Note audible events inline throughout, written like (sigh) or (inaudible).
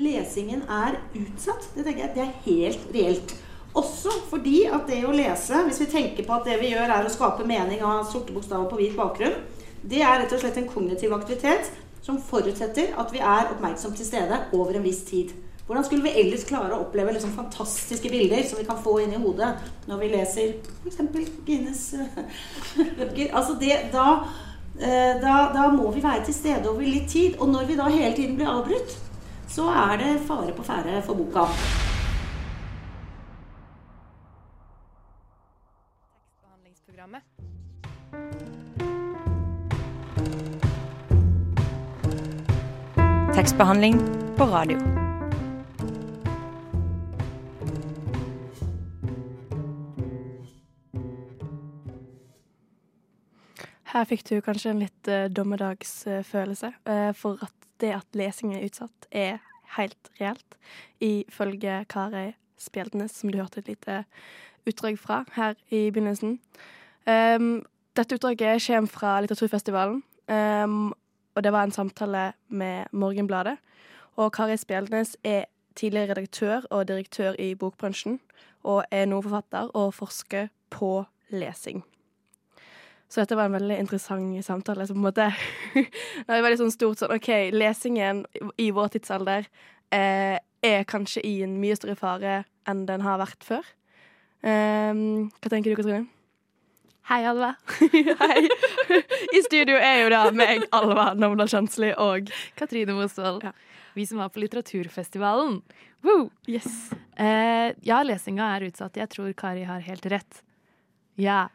lesingen er utsatt, det tenker jeg det er helt reelt. Også fordi at det å lese, hvis vi tenker på at det vi gjør er å skape mening av sorte bokstaver på hvit bakgrunn, det er rett og slett en kognitiv aktivitet som forutsetter at vi er oppmerksom til stede over en viss tid. Hvordan skulle vi ellers klare å oppleve liksom fantastiske bilder som vi kan få inn i hodet når vi leser f.eks. Guinness (laughs) bøker? altså det, da, eh, da, da, må vi være til stede over litt tid. Og når vi da hele tiden blir avbrutt, så er det fare på ferde for boka. Tekstbehandling på radio. Her fikk du kanskje en litt uh, dommedagsfølelse, uh, for at det at lesing er utsatt, er helt reelt, ifølge Kari Spjeldnes, som du hørte et lite utdrag fra her i begynnelsen. Um, dette utdraget kommer fra Litteraturfestivalen, um, og det var en samtale med Morgenbladet. Og Kari Spjeldnes er tidligere redaktør og direktør i bokbransjen, og er nå forfatter og forsker på lesing. Så dette var en veldig interessant samtale. Så på en måte (laughs) Det var veldig sånn stort sånn OK, lesingen i vår tidsalder eh, er kanskje i en mye større fare enn den har vært før. Um, hva tenker du, Katrine? Hei, Alva. (laughs) Hei. I studio er jo da meg, Alva Namdal Kjensli og Katrine Mosvold. Ja. Vi som var på Litteraturfestivalen. Woo! Yes. Uh, ja, lesinga er utsatt. Jeg tror Kari har helt rett. Ja.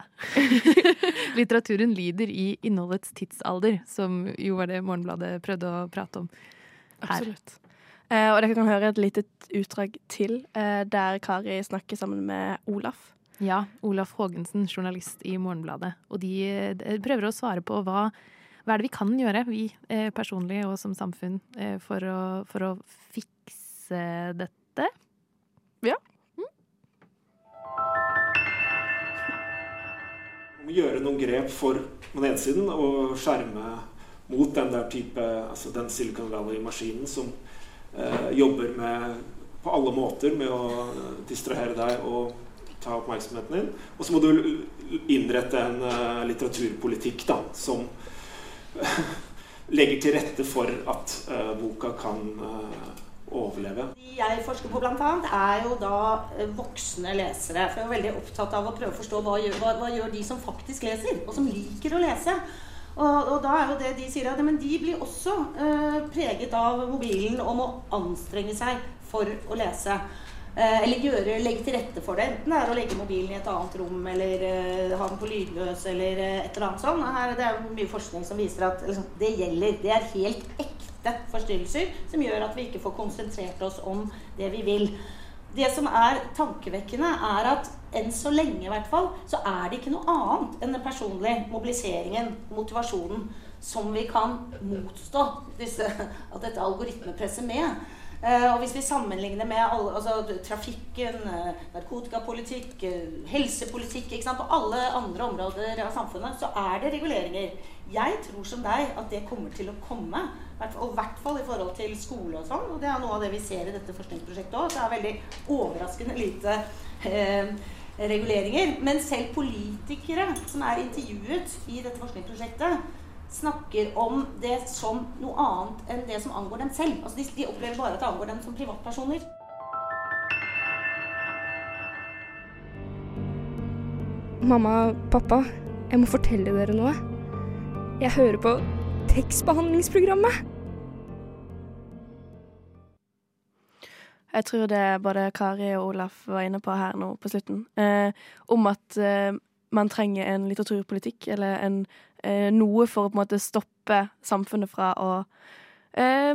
(laughs) Litteraturen lider i innholdets tidsalder, som jo var det Morgenbladet prøvde å prate om her. Absolutt. Eh, og dere kan høre et lite utdrag til eh, der Kari snakker sammen med Olaf. Ja, Olaf Haagensen, journalist i Morgenbladet. Og de, de eh, prøver å svare på hva, hva er det vi kan gjøre, vi eh, personlig og som samfunn, eh, for å, for å fikse dette. Ja, må gjøre noen grep for på den ene siden å skjerme mot den der type altså den Silicon Valley-maskinen som eh, jobber med på alle måter med å distrahere deg og ta oppmerksomheten din. Og så må du innrette en uh, litteraturpolitikk da, som uh, (laughs) legger til rette for at uh, boka kan overleve. De jeg forsker på annet, er jo da eh, voksne lesere. For jeg er veldig opptatt av å prøve å forstå hva gjør, hva, hva gjør de som faktisk leser, og som liker å lese. Og, og, da er jo det de sier at men de blir også eh, preget av mobilen og må anstrenge seg for å lese. Eh, eller gjøre, legge til rette for det. Enten det er å legge mobilen i et annet rom, eller eh, ha den på lydløs, eller et eller annet sånt. Her, det er mye forskning som viser at liksom, det gjelder. Det er helt ekte ekte forstyrrelser som gjør at vi ikke får konsentrert oss om det vi vil. Det som er tankevekkende, er at enn så lenge i hvert fall, så er det ikke noe annet enn den personlige mobiliseringen, motivasjonen, som vi kan motstå disse, at dette algoritmepresset med. Uh, og hvis vi sammenligner med alle, altså, trafikken, uh, narkotikapolitikk, uh, helsepolitikk og alle andre områder av samfunnet, så er det reguleringer. Jeg tror som deg at det kommer til å komme. Og i hvert fall i forhold til skole og sånn. Og det er noe av det vi ser i dette forskningsprosjektet òg. Det er veldig overraskende lite reguleringer. Men selv politikere som er intervjuet i dette forskningsprosjektet, snakker om det som noe annet enn det som angår dem selv. Altså de, de opplever bare at det angår dem som privatpersoner. Mamma, pappa, jeg må fortelle dere noe. Jeg hører på tekstbehandlingsprogrammet. Jeg tror det både Kari og Olaf var inne på her nå på slutten, eh, om at eh, man trenger en litteraturpolitikk, eller en noe for å på en måte stoppe samfunnet fra å eh,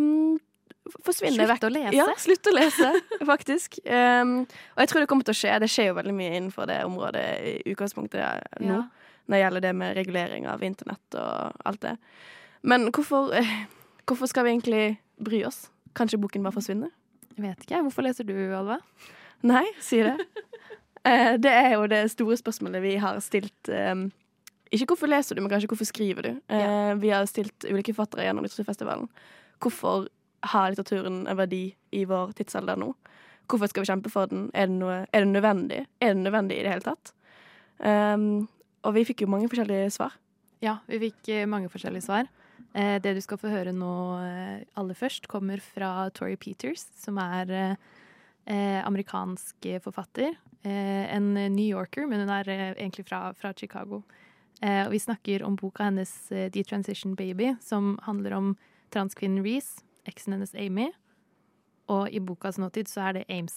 forsvinne vekk. Slutte å lese? Ja, slutte å lese, (laughs) faktisk. Um, og jeg tror det kommer til å skje. Det skjer jo veldig mye innenfor det området i utgangspunktet nå. Ja. Når det gjelder det med regulering av internett og alt det. Men hvorfor, eh, (laughs) hvorfor skal vi egentlig bry oss? Kanskje boken bare forsvinner? Jeg vet ikke. Hvorfor leser du, Alva? Nei, si det. (laughs) Eh, det er jo det store spørsmålet vi har stilt um, ikke hvorfor leser du, men kanskje hvorfor skriver du. Ja. Eh, vi har stilt ulike forfattere gjennom Litteraturfestivalen. Hvorfor har litteraturen en verdi i vår tidsalder nå? Hvorfor skal vi kjempe for den? Er det, noe, er det nødvendig? Er det nødvendig i det hele tatt? Um, og vi fikk jo mange forskjellige svar. Ja, vi fikk eh, mange forskjellige svar. Eh, det du skal få høre nå eh, aller først, kommer fra Tori Peters, som er eh, amerikansk forfatter. Eh, en New Yorker, men hun er egentlig fra, fra Chicago. Og vi snakker om boka hennes The Transition Baby, som handler om transkvinnen Reece, eksen hennes Amy. Og i bokas nåtid så er det Ames.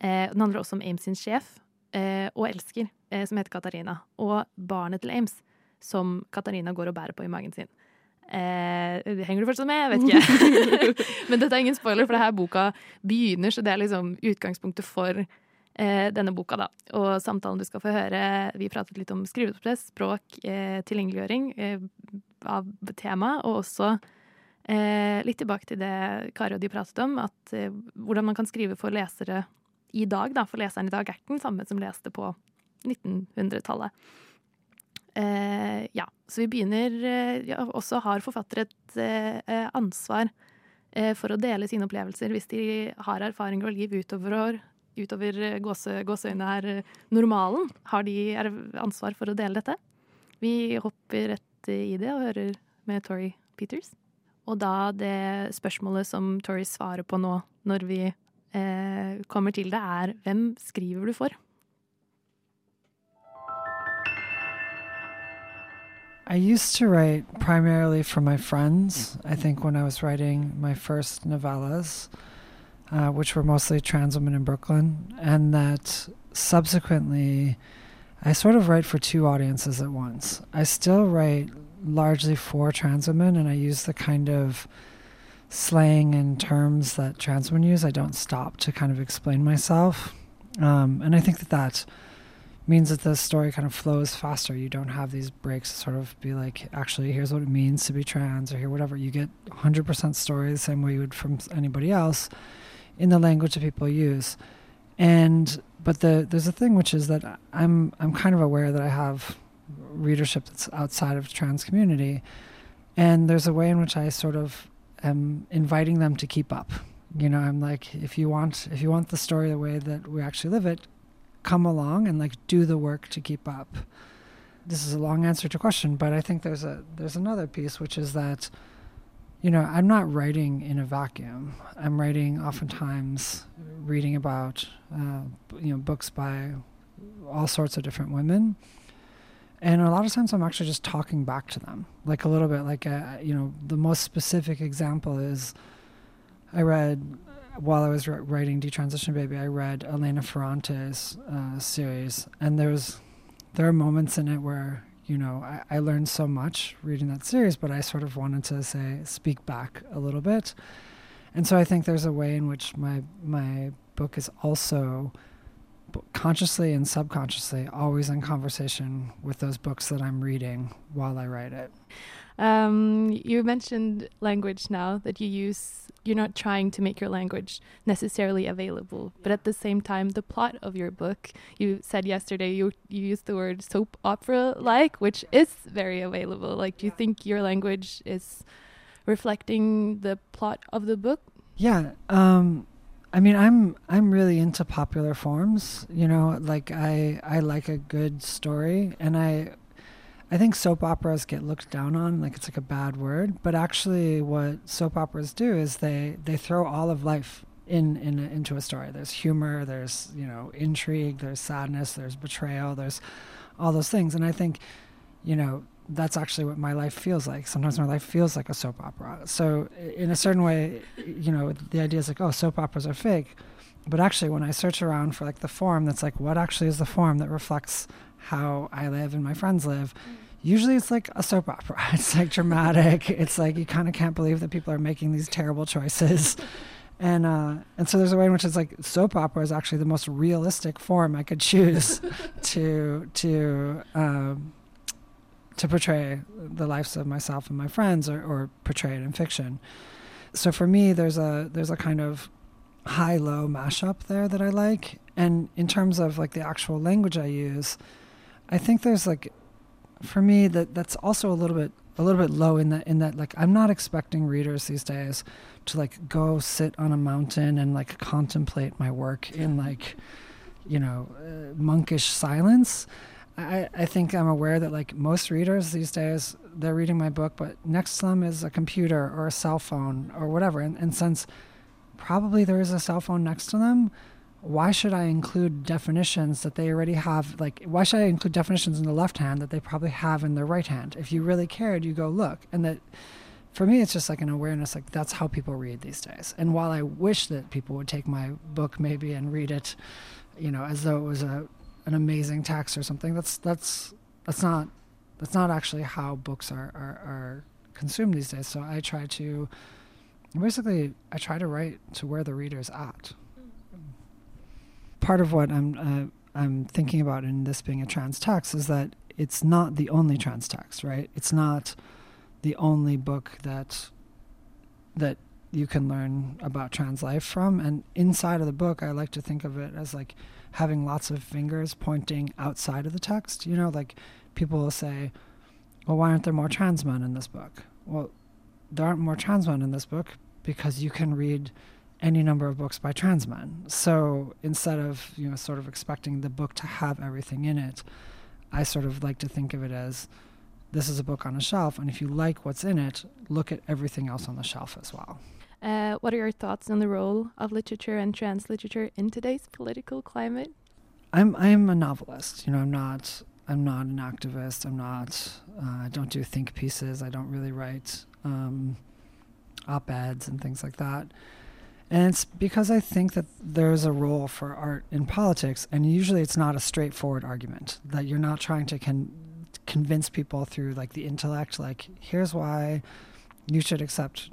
den handler også om Ames sin sjef og elsker, som heter Katarina. Og barnet til Ames, som Katarina går og bærer på i magen sin. Eh, henger du fortsatt med? Jeg vet ikke. (laughs) (laughs) Men dette er ingen spoiler, for det her boka begynner, så det er liksom utgangspunktet for eh, denne boka. da. Og samtalen du skal få høre Vi pratet litt om skriveprosess, språk, eh, tilgjengeliggjøring eh, av tema, og også eh, litt tilbake til det Kari og de pratet om, at eh, hvordan man kan skrive for lesere i dag, da, for leseren i dag er ikke den samme som leste på 1900-tallet. Eh, ja, så vi begynner eh, ja, Også har forfattere et eh, ansvar eh, for å dele sine opplevelser hvis de har erfaringer og liv utover, utover eh, gåse, gåseøynene er eh, normalen. Har de ansvar for å dele dette? Vi hopper rett i det og hører med Tori Peters. Og da det spørsmålet som Tori svarer på nå, når vi kommer til det, er hvem skriver du for? I used to write primarily for my friends. I think when I was writing my first novellas, uh, which were mostly trans women in Brooklyn, and that subsequently I sort of write for two audiences at once. I still write largely for trans women, and I use the kind of slang and terms that trans women use. I don't stop to kind of explain myself. Um, and I think that that means that the story kind of flows faster. You don't have these breaks to sort of be like, actually, here's what it means to be trans, or here, whatever. You get 100% story the same way you would from anybody else in the language that people use. And but the there's a thing which is that I'm I'm kind of aware that I have readership that's outside of trans community, and there's a way in which I sort of am inviting them to keep up. You know, I'm like, if you want if you want the story the way that we actually live it, come along and like do the work to keep up. This is a long answer to a question, but I think there's a there's another piece which is that you know, I'm not writing in a vacuum. I'm writing oftentimes reading about uh, you know books by all sorts of different women. And a lot of times I'm actually just talking back to them, like a little bit like, a, uh, you know, the most specific example is I read while I was writing Detransition Baby, I read Elena Ferrante's uh, series, and there's there are moments in it where you know I, I learned so much reading that series, but I sort of wanted to say speak back a little bit, and so I think there's a way in which my my book is also consciously and subconsciously always in conversation with those books that I'm reading while I write it. Um, you mentioned language now that you use. You're not trying to make your language necessarily available, but at the same time, the plot of your book. You said yesterday you you used the word soap opera like, which is very available. Like, do you think your language is reflecting the plot of the book? Yeah. Um, I mean, I'm I'm really into popular forms. You know, like I I like a good story, and I I think soap operas get looked down on, like it's like a bad word. But actually, what soap operas do is they they throw all of life in, in into a story. There's humor, there's you know intrigue, there's sadness, there's betrayal, there's all those things. And I think, you know, that's actually what my life feels like. Sometimes my life feels like a soap opera. So in a certain way, you know, the idea is like, oh, soap operas are fake. But actually, when I search around for like the form that's like, what actually is the form that reflects how I live and my friends live, usually it's like a soap opera. (laughs) It's like dramatic. it's like you kind of can't believe that people are making these terrible choices. (laughs) And uh, and so there's a way in which it's like soap opera is actually the most realistic form I could choose (laughs) to to um, to portray the lives of myself and my friends or, or portray it in fiction. So for me, there's a there's a kind of high low mashup there that I like. And in terms of like the actual language I use, I think there's like, for me, that that's also a little bit a little bit low in that in that like I'm not expecting readers these days to like go sit on a mountain and like contemplate my work in like you know uh, monkish silence. I, I think I'm aware that like most readers these days they're reading my book, but next to them is a computer or a cell phone or whatever. And, and since probably there is a cell phone next to them, why should I include definitions that they already have? Like, why should I include definitions in the left hand that they probably have in their right hand? If you really cared, you go look. And that, for me, it's just like an awareness. Like that's how people read these days. And while I wish that people would take my book maybe and read it, you know, as though it was a an amazing text or something, that's that's that's not that's not actually how books are are, are consumed these days. So I try to basically I try to write to where the reader's at part of what I'm uh, I'm thinking about in this being a trans text is that it's not the only trans text, right? It's not the only book that that you can learn about trans life from. And inside of the book, I like to think of it as like having lots of fingers pointing outside of the text. You know, like people will say, "Well, why aren't there more trans men in this book?" Well, there aren't more trans men in this book because you can read any number of books by trans men. So instead of you know sort of expecting the book to have everything in it, I sort of like to think of it as this is a book on a shelf, and if you like what's in it, look at everything else on the shelf as well. Uh, what are your thoughts on the role of literature and trans literature in today's political climate? I'm I'm a novelist. You know, I'm not I'm not an activist. I'm not. Uh, I don't do think pieces. I don't really write um, op eds and things like that. And it's because I think that there's a role for art in politics, and usually it's not a straightforward argument that you're not trying to con- convince people through like the intellect, like here's why you should accept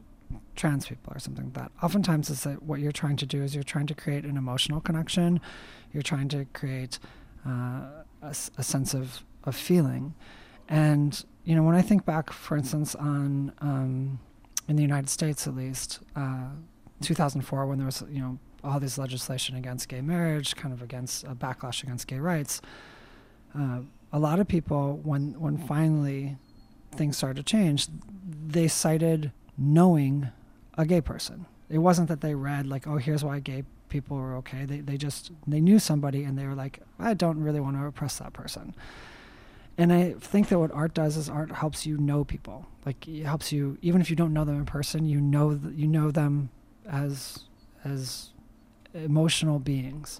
trans people or something like that. Oftentimes, it's that what you're trying to do is you're trying to create an emotional connection, you're trying to create uh, a, a, sense of of feeling, and you know when I think back, for instance, on um, in the United States at least. Uh, 2004 when there was you know all this legislation against gay marriage, kind of against a backlash against gay rights. Uh, a lot of people, when when finally things started to change, they cited knowing a gay person. It wasn't that they read like, oh, here's why gay people were okay. They they just they knew somebody and they were like, I don't really want to oppress that person. And I think that what art does is art helps you know people. Like it helps you even if you don't know them in person, you know th- you know them as as emotional beings.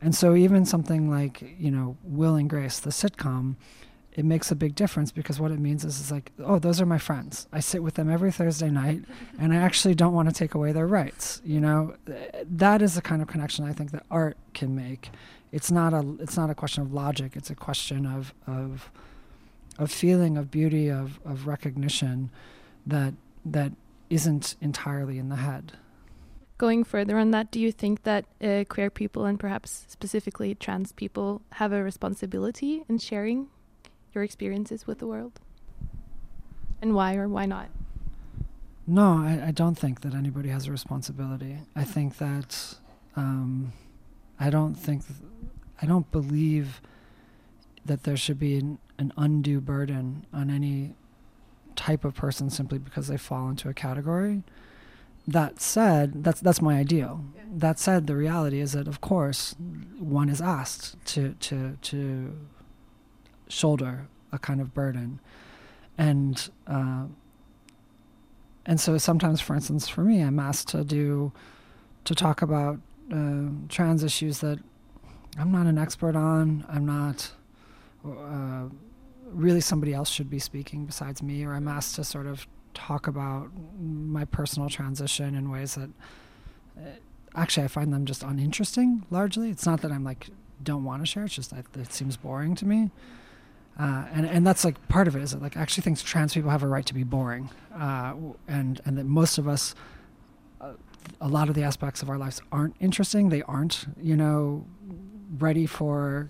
And so even something like, you know, Will and Grace, the sitcom, it makes a big difference because what it means is it's like, oh, those are my friends. I sit with them every Thursday night (laughs) and I actually don't want to take away their rights. You know, that is the kind of connection I think that art can make. It's not a it's not a question of logic, it's a question of of of feeling of beauty of of recognition that that isn't entirely in the head going further on that, do you think that uh, queer people and perhaps specifically trans people have a responsibility in sharing your experiences with the world? And why or why not? No, I, I don't think that anybody has a responsibility. I think that um, I don't think th- I don't believe that there should be an, an undue burden on any type of person simply because they fall into a category that said, that's that's my ideal. Yeah. That said, the reality is that of course one is asked to to to shoulder a kind of burden, and uh, and so sometimes, for instance, for me, I'm asked to do to talk about uh, trans issues that I'm not an expert on. I'm not. Uh, really, somebody else should be speaking besides me, or I'm asked to sort of talk about my personal transition in ways that uh, actually I find them just uninteresting largely. It's not that I'm like don't want to share. It's just that it seems boring to me. Uh, and and that's like part of it is that like I actually think trans people have a right to be boring, uh, and and that most of us, uh, a lot of the aspects of our lives aren't interesting. They aren't you know ready for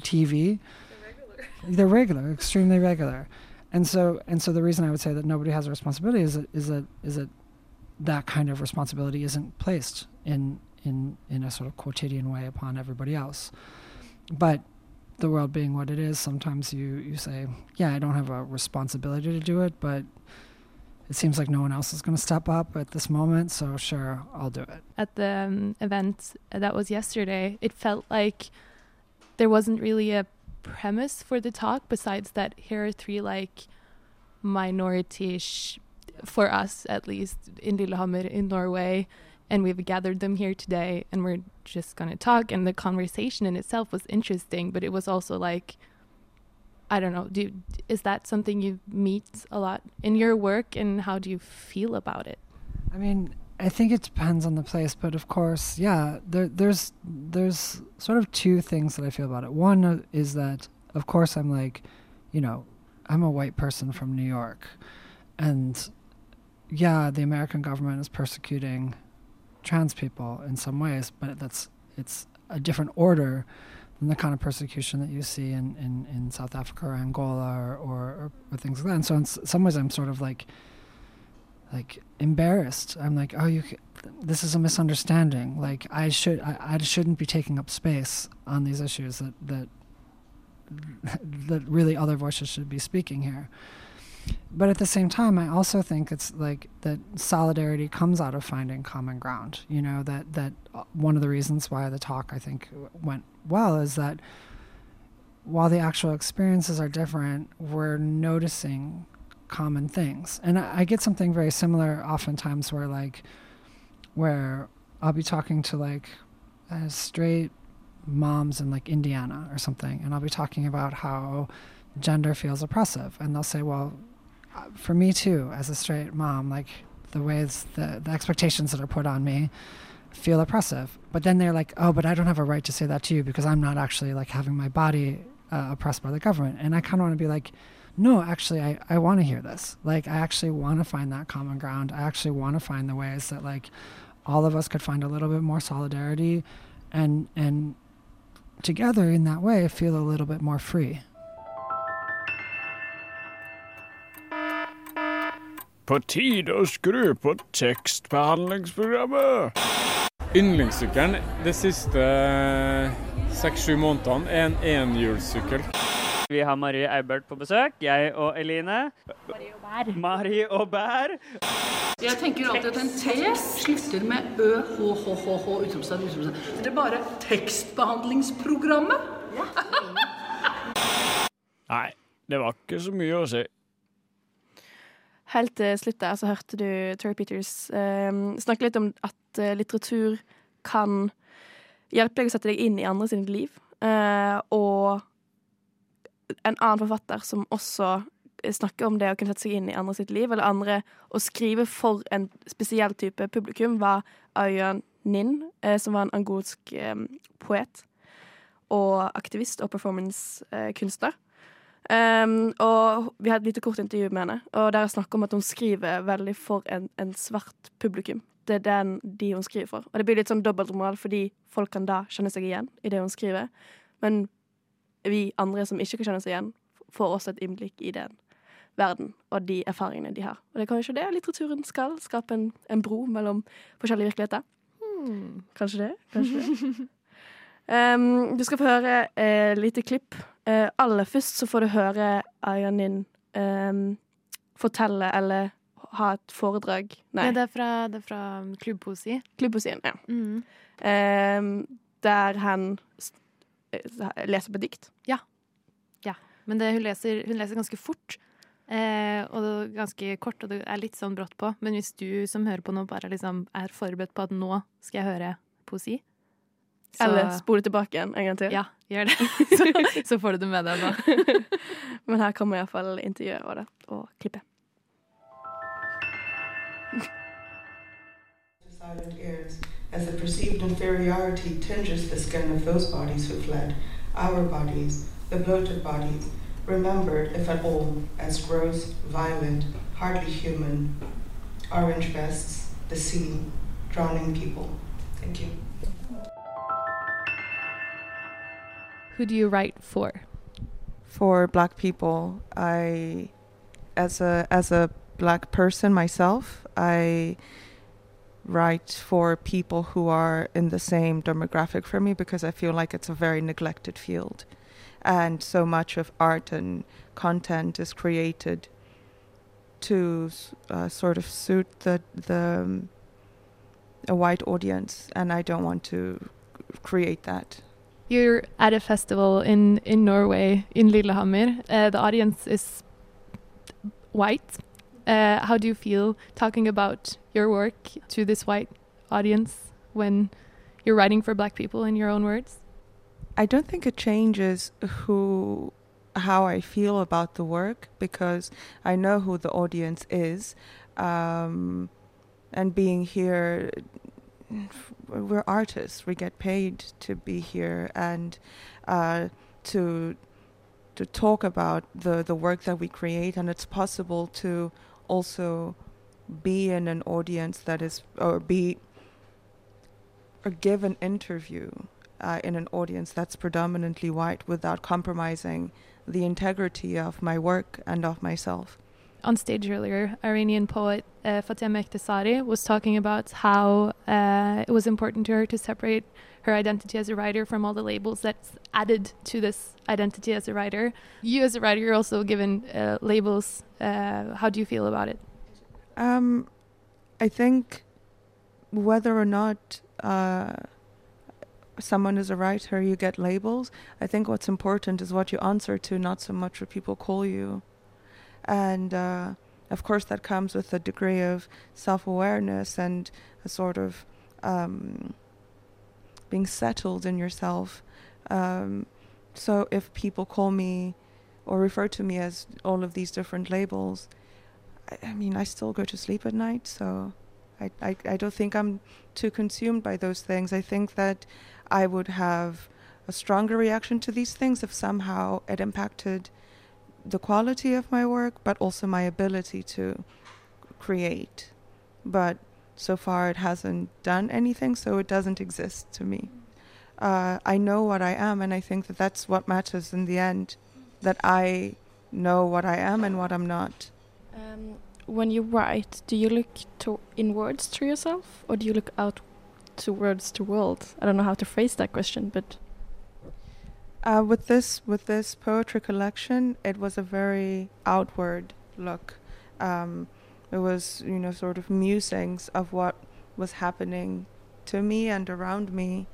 TV. They're regular. They're regular, extremely regular and so and so the reason I would say that nobody has a responsibility is that is that is that that kind of responsibility isn't placed in in in a sort of quotidian way upon everybody else. But the world being what it is, sometimes you, you say, yeah, I don't have a responsibility to do it, but it seems like no one else is going to step up at this moment, so sure, I'll do it. At the um, event that was yesterday, it felt like there wasn't really a premise for the talk besides that here are three like minority for us at least in Lillehammer in Norway and we've gathered them here today and we're just going to talk and the conversation in itself was interesting but it was also like I don't know do is that something you meet a lot in your work and how do you feel about it? I mean I think it depends on the place, but of course, yeah, there, there's there's sort of two things that I feel about it. One uh, is that, of course, I'm like, you know, I'm a white person from New York, and yeah, the American government is persecuting trans people in some ways, but that's it's a different order than the kind of persecution that you see in, in, in South Africa or Angola or, or, or things like that. And so in some ways, I'm sort of like like embarrassed. I'm like, oh, you, this is a misunderstanding. Like I should, I, I shouldn't be taking up space on these issues that that (laughs) that really other voices should be speaking here. But at the same time, I also think it's like that solidarity comes out of finding common ground. You know that that uh, one of the reasons why the talk I think went well is that while the actual experiences are different, we're noticing common things. And I, I, get something very similar oftentimes where like where I'll be talking to like uh, straight moms in like Indiana or something, and I'll be talking about how gender feels oppressive, and they'll say, "Well, uh, for me too, as a straight mom, like the ways the the expectations that are put on me." feel oppressive but then they're like oh but i don't have a right to say that to you because i'm not actually like having my body uh, oppressed by the government and i kind of want to be like no, actually, I, I want to hear this. Like, I actually want to find that common ground. I actually want to find the ways that, like, all of us could find a little bit more solidarity and, and together in that way feel a little bit more free. På tide å skru på tekstbehandlingsprogrammet! Yndlingssykkelen de siste seks-sju månedene er en enhjulssykkel. Vi har Marie Eibert på besøk. Jeg og Eline. Marie og Bær. Marie og Bær. Jeg tenker alltid at en T slutter med ø, h, h, h, h, utropstegn, utropstegn. Det er bare tekstbehandlingsprogrammet. Ja. (laughs) Nei, det var ikke så mye å si. Helt til slutt der så hørte du Terry Peters eh, snakke litt om at eh, litteratur kan hjelpe deg å sette deg inn i andre sitt liv. Eh, og en annen forfatter som også snakker om det å kunne sette seg inn i andre sitt liv, eller andre å skrive for en spesiell type publikum, var Ayan Nin, eh, som var en angolsk eh, poet og aktivist og performancekunstner. Um, og vi har et lite kort intervju med henne, og der er snakker om at hun skriver veldig for en, en svart publikum. Det er den de hun skriver for. Og det blir litt sånn dobbeltmoral, fordi folk kan da kjenne seg igjen i det hun skriver. Men vi andre som ikke kan kjenne seg igjen, får også et innblikk i den verden og de erfaringene de har. Og det er kanskje det litteraturen skal. Skape en, en bro mellom forskjellige virkeligheter. Hmm. Kanskje det. Kanskje det. Um, (laughs) du skal få høre et eh, lite klipp. Uh, aller først så får du høre Ayanin um, fortelle eller ha et foredrag Nei. Ja, det, er fra, det er fra Klubbpoesi. Klubbpoesien, ja. Mm. Um, der han Eh, leser på dikt. Ja. ja. Men det, hun, leser, hun, leser, ganske fort. Eh, og ganske kort, og det er litt sånn brått på. Men hvis du som hører på nå, bare liksom er forberedt på at nå skal jeg høre poesi så... Eller spole tilbake igjen en gang til. Ja, gjør det. (laughs) så, så, får du det med deg nå. (laughs) Men her kommer iallfall intervjuet og det, og klippet. As the perceived inferiority tinges the skin of those bodies who fled, our bodies, the bloated bodies, remembered, if at all, as gross, violent, hardly human, orange vests, the sea, drowning people. Thank you. Who do you write for? For black people, I, as a as a black person myself, I write for people who are in the same demographic for me because I feel like it's a very neglected field. and so much of art and content is created to uh, sort of suit the the um, a white audience, and I don't want to create that. You're at a festival in, in Norway, in Lillehammer. Uh, the audience is white. Uh, how do you feel talking about your work to this white audience when you're writing for black people in your own words? I don't think it changes who how I feel about the work because I know who the audience is. Um, and being here we're artists. We get paid to be here and uh, to to talk about the the work that we create. And it's possible to also be in an audience that is or be or give an interview uh, in an audience that's predominantly white without compromising the integrity of my work and of myself on stage earlier, Iranian poet uh, Ekhtesari was talking about how uh, it was important to her to separate her identity as a writer from all the labels that's added to this identity as a writer. You, as a writer, you're also given uh, labels. Uh, how do you feel about it? Um, I think whether or not uh, someone is a writer, you get labels. I think what's important is what you answer to, not so much what people call you and uh, of course that comes with a degree of self-awareness and a sort of um, being settled in yourself. Um, so if people call me or refer to me as all of these different labels, I, I mean, I still go to sleep at night, so I, I, I don't think I'm too consumed by those things. I think that I would have a stronger reaction to these things if somehow it impacted the quality of my work, but also my ability to create. But so far, it hasn't done anything, so it doesn't exist to me. Uh, I know what I am, and I think that that's what matters in the end. That I know what I am and what I'm not. Um, when you write, do you look to inwards to yourself, or do you look out towards the world? I don't know how to phrase that question, but uh, with this with this poetry collection, it was a very outward look. Um, it was you know sort of musings of what was happening to me and around me,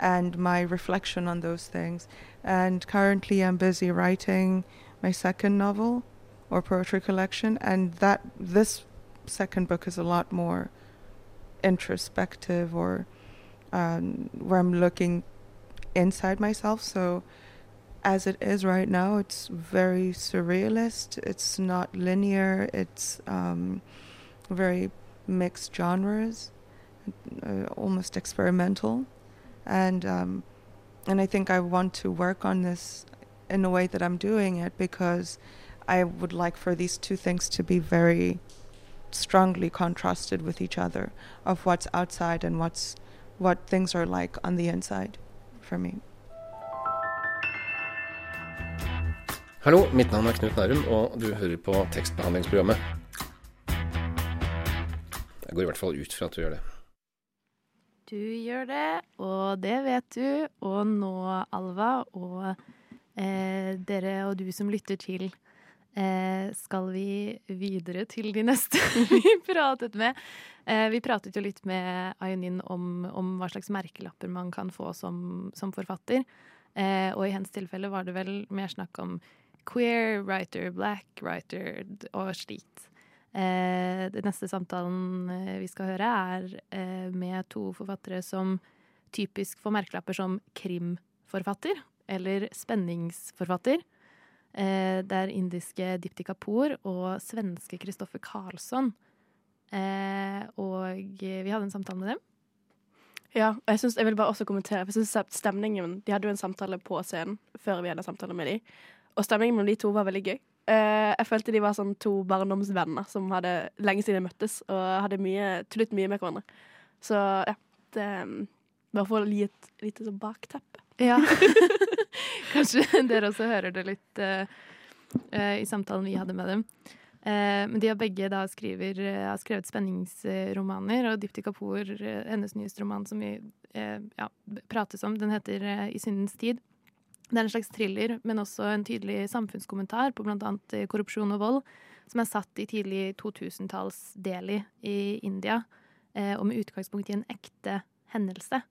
and my reflection on those things. And currently, I'm busy writing my second novel or poetry collection, and that this second book is a lot more introspective or um, where I'm looking inside myself. So, as it is right now, it's very surrealist. It's not linear. It's um, very mixed genres, uh, almost experimental, and um, and I think I want to work on this in a way that I'm doing it because I would like for these two things to be very strongly contrasted with each other of what's outside and what's what things are like on the inside for me. Hallo, mitt navn er Knut Nærum, og du hører på tekstbehandlingsprogrammet. Jeg går i hvert fall ut fra at du gjør det. Du gjør det, og det vet du. Og nå, Alva, og eh, dere og du som lytter til, eh, skal vi videre til de neste (laughs) (laughs) vi pratet med. Eh, vi pratet jo litt med Ayunin om, om, hva slags merkelapper man kan få som, som forfatter. Eh, og i hennes tilfelle var det vel mer snakk om queer writer, black writer og slikt. Eh, den neste samtalen eh, vi skal høre, er eh, med to forfattere som typisk får merkelapper som krimforfatter eller spenningsforfatter. Eh, det er indiske Dipti Kapoor og svenske Kristoffer Karlsson. Eh, og vi hadde en samtale med dem. Ja, jeg, synes, jeg vil bare også kommentere, for jeg synes stemningen De hadde jo en samtale på scenen før vi hadde samtale med dem. Og stemningen mellom de to var veldig gøy. Eh, jeg følte de var sånn to barndomsvenner som hadde lenge siden de møttes, og hadde mye, tullet mye med hverandre. Så ja, det Bare for å gi et lite sånn bakteppe. Ja. (laughs) Kanskje (laughs) dere også hører det litt uh, uh, i samtalen vi hadde med dem. men de har begge da skriver, har skrevet spenningsromaner, og Dipti Kapoor, hennes nyeste roman som vi ja, prates om, den heter I syndens tid. Det er en slags thriller, men også en tydelig samfunnskommentar på bl.a. korrupsjon og vold, som er satt i tidlig 2000-talls Delhi i India, og med utgangspunkt i en ekte hendelse.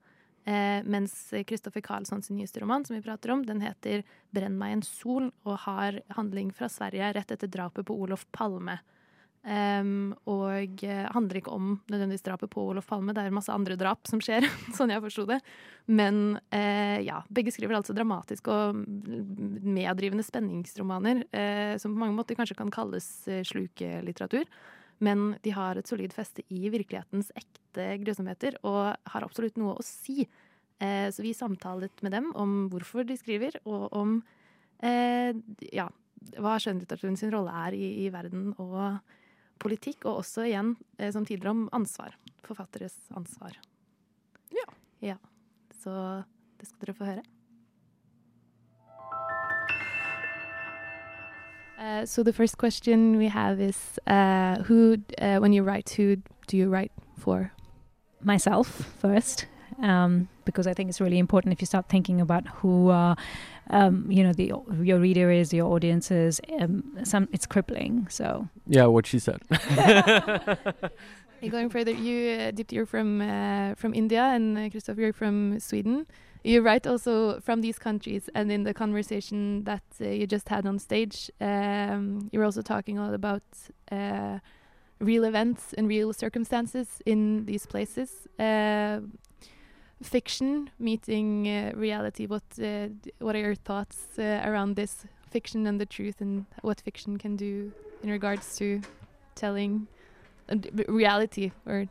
Eh, mens Kristoffer Karlssons nyeste roman, som vi prater om, den heter 'Brenn meg en sol' og har handling fra Sverige rett etter drapet på Olof Palme. Um, og handler ikke om nødvendigvis drapet på Olof Palme, det er masse andre drap som skjer, (laughs) sånn jeg forsto det. Men uh, ja, begge skriver altså dramatiske og meddrivende spenningsromaner, uh, som på mange måter kanskje kan kalles slukelitteratur. Men de har et solid feste i virkelighetens ekte grusomheter, og har absolutt noe å si. Eh, så vi samtalet med dem om hvorfor de skriver, og om eh, ja, hva skjønnlitteraturen sin rolle er i, i, verden og politikk. Og også igjen, eh, som tidligere, om ansvar. Forfatteres ansvar. Ja. ja. Så det skal dere få høre. Uh, so the first question we have is uh, who, uh, when you write, who do you write for? Myself first, um, because I think it's really important if you start thinking about who, uh, um, you know, the your reader is, your audience is. Um, some it's crippling. So yeah, what she said. (laughs) going further, you uh, Deep, you're from uh, from India, and uh, Christoph, you're from Sweden. You write also from these countries, and in the conversation that uh, you just had on stage, um, you were also talking a lot about uh, real events and real circumstances in these places. Uh, fiction meeting uh, reality. What uh, what are your thoughts uh, around this fiction and the truth, and what fiction can do in regards to telling reality or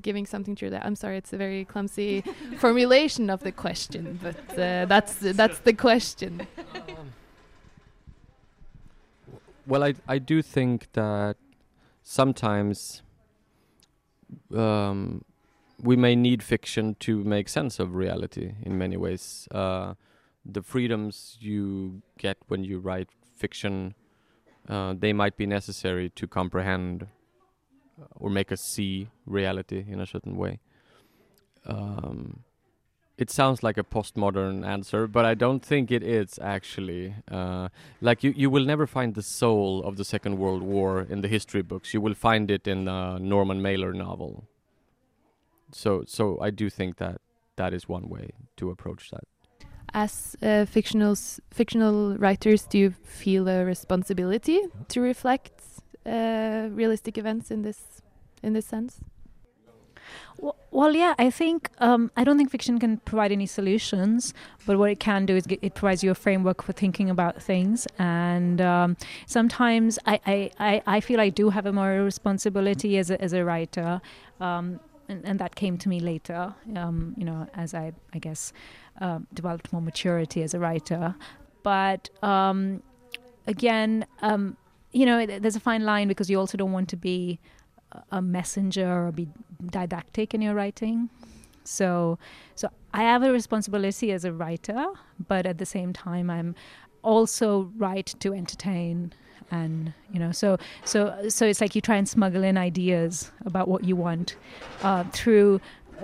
giving something true that I'm sorry it's a very clumsy (laughs) formulation of the question but uh, that's that's the question. Well I I do think that sometimes um, we may need fiction to make sense of reality in many ways. Uh, the freedoms you get when you write fiction uh, they might be necessary to comprehend or make us see reality in a certain way. Um, it sounds like a postmodern answer, but I don't think it is actually. Uh, like you, you will never find the soul of the Second World War in the history books. You will find it in a Norman Mailer novel. So, so I do think that that is one way to approach that. As uh, fictional fictional writers, do you feel a responsibility to reflect realistic events in this in this sense? Well, yeah, I think um, I don't think fiction can provide any solutions, but what it can do is get, it provides you a framework for thinking about things. And um, sometimes I, I, I, feel I do have a moral responsibility as a, as a writer, um, and, and, that came to me later. Um, you know, as I I guess uh, developed more maturity as a writer. But um, again, um, you know, there's a fine line because you also don't want to be a messenger or be didactic in your writing. So, so I have a responsibility as a writer, but at the same time, I'm also right to entertain and you know so so so it's like you try and smuggle in ideas about what you want uh, through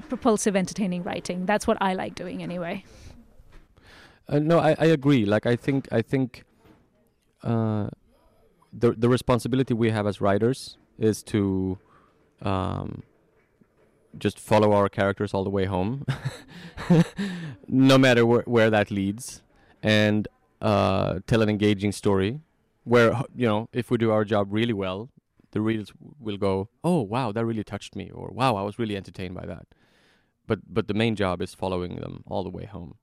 propulsive entertaining writing. That's what i like doing anyway. Uh, no I, I agree. Like i think i think uh, the the responsibility we have as writers is to um, just follow our characters all the way home, (laughs) no matter wh- where that leads, and uh, tell an engaging story. Where you know, if we do our job really well, the readers will go, "Oh, wow, that really touched me," or "Wow, I was really entertained by that." But but the main job is following them all the way home.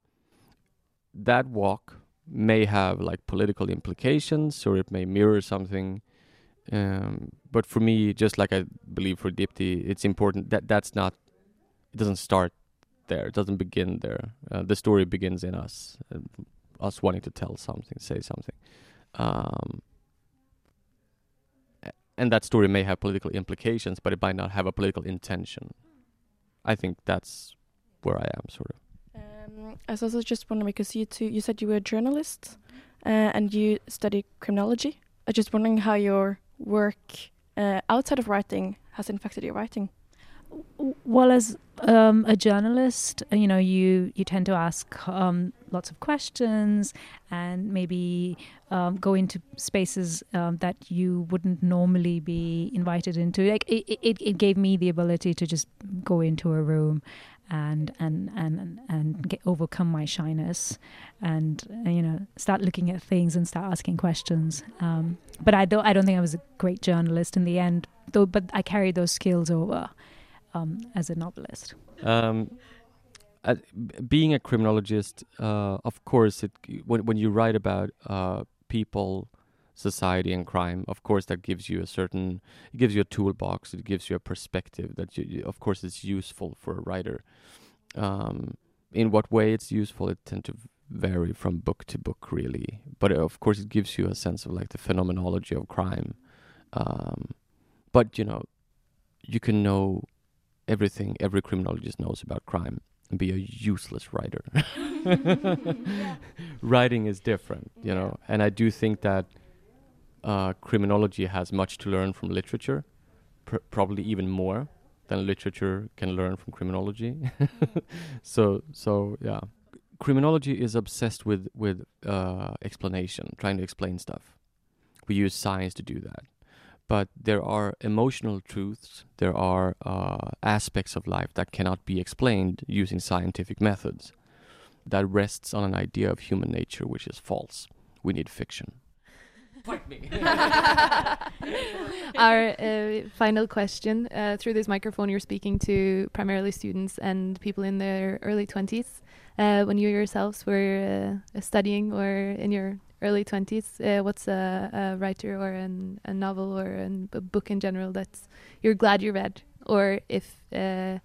That walk may have like political implications or it may mirror something. Um, but for me just like i believe for Deepti it's important that that's not it doesn't start there. It doesn't begin there. Uh, the story begins in us uh, us wanting to tell something say something. Um, and that story may have political implications but it might not have a political intention. I think that's where i am sort of I was also just wondering because you two, you said you were a journalist uh, and you study criminology. I was just wondering how your work uh, outside of writing has infected your writing. Well, as um, a journalist, uh, you know, you you tend to ask um, lots of questions and maybe um, go into spaces um, that you wouldn't normally be invited into. Like it, it, it gave me the ability to just go into a room and and and and get, overcome my shyness and uh, you know start looking at things and start asking questions. Um, but I don't I don't think I was a great journalist in the end, though. But I carried those skills over um, as a novelist. Um, uh, being a criminologist, uh, of course, it when when you write about uh, people, society, and crime, of course, that gives you a certain, it gives you a toolbox, it gives you a perspective that you, of course, is useful for a writer. Um, in what way it's useful, it tend to vary from book to book, really. But uh, of course, it gives you a sense of like the phenomenology of crime. Um, but you know, you can know everything every criminologist knows about crime and be a useless writer. (laughs) (laughs) Writing is different, you know, and I do think that uh, criminology has much to learn from literature, pr- probably even more than literature can learn from criminology. (laughs) so, so yeah, criminology is obsessed with with uh, explanation, trying to explain stuff. We use science to do that but there are emotional truths, there are uh, aspects of life that cannot be explained using scientific methods. That rests on an idea of human nature which is false. We need fiction. Me. (laughs) Our uh, final question uh, through this microphone, you're speaking to primarily students and people in their early 20s. Uh, when you yourselves were uh, studying or in your early 20s, uh, what's a, a, writer or an, a novel or an, a book in general that you're glad you read? Or if uh,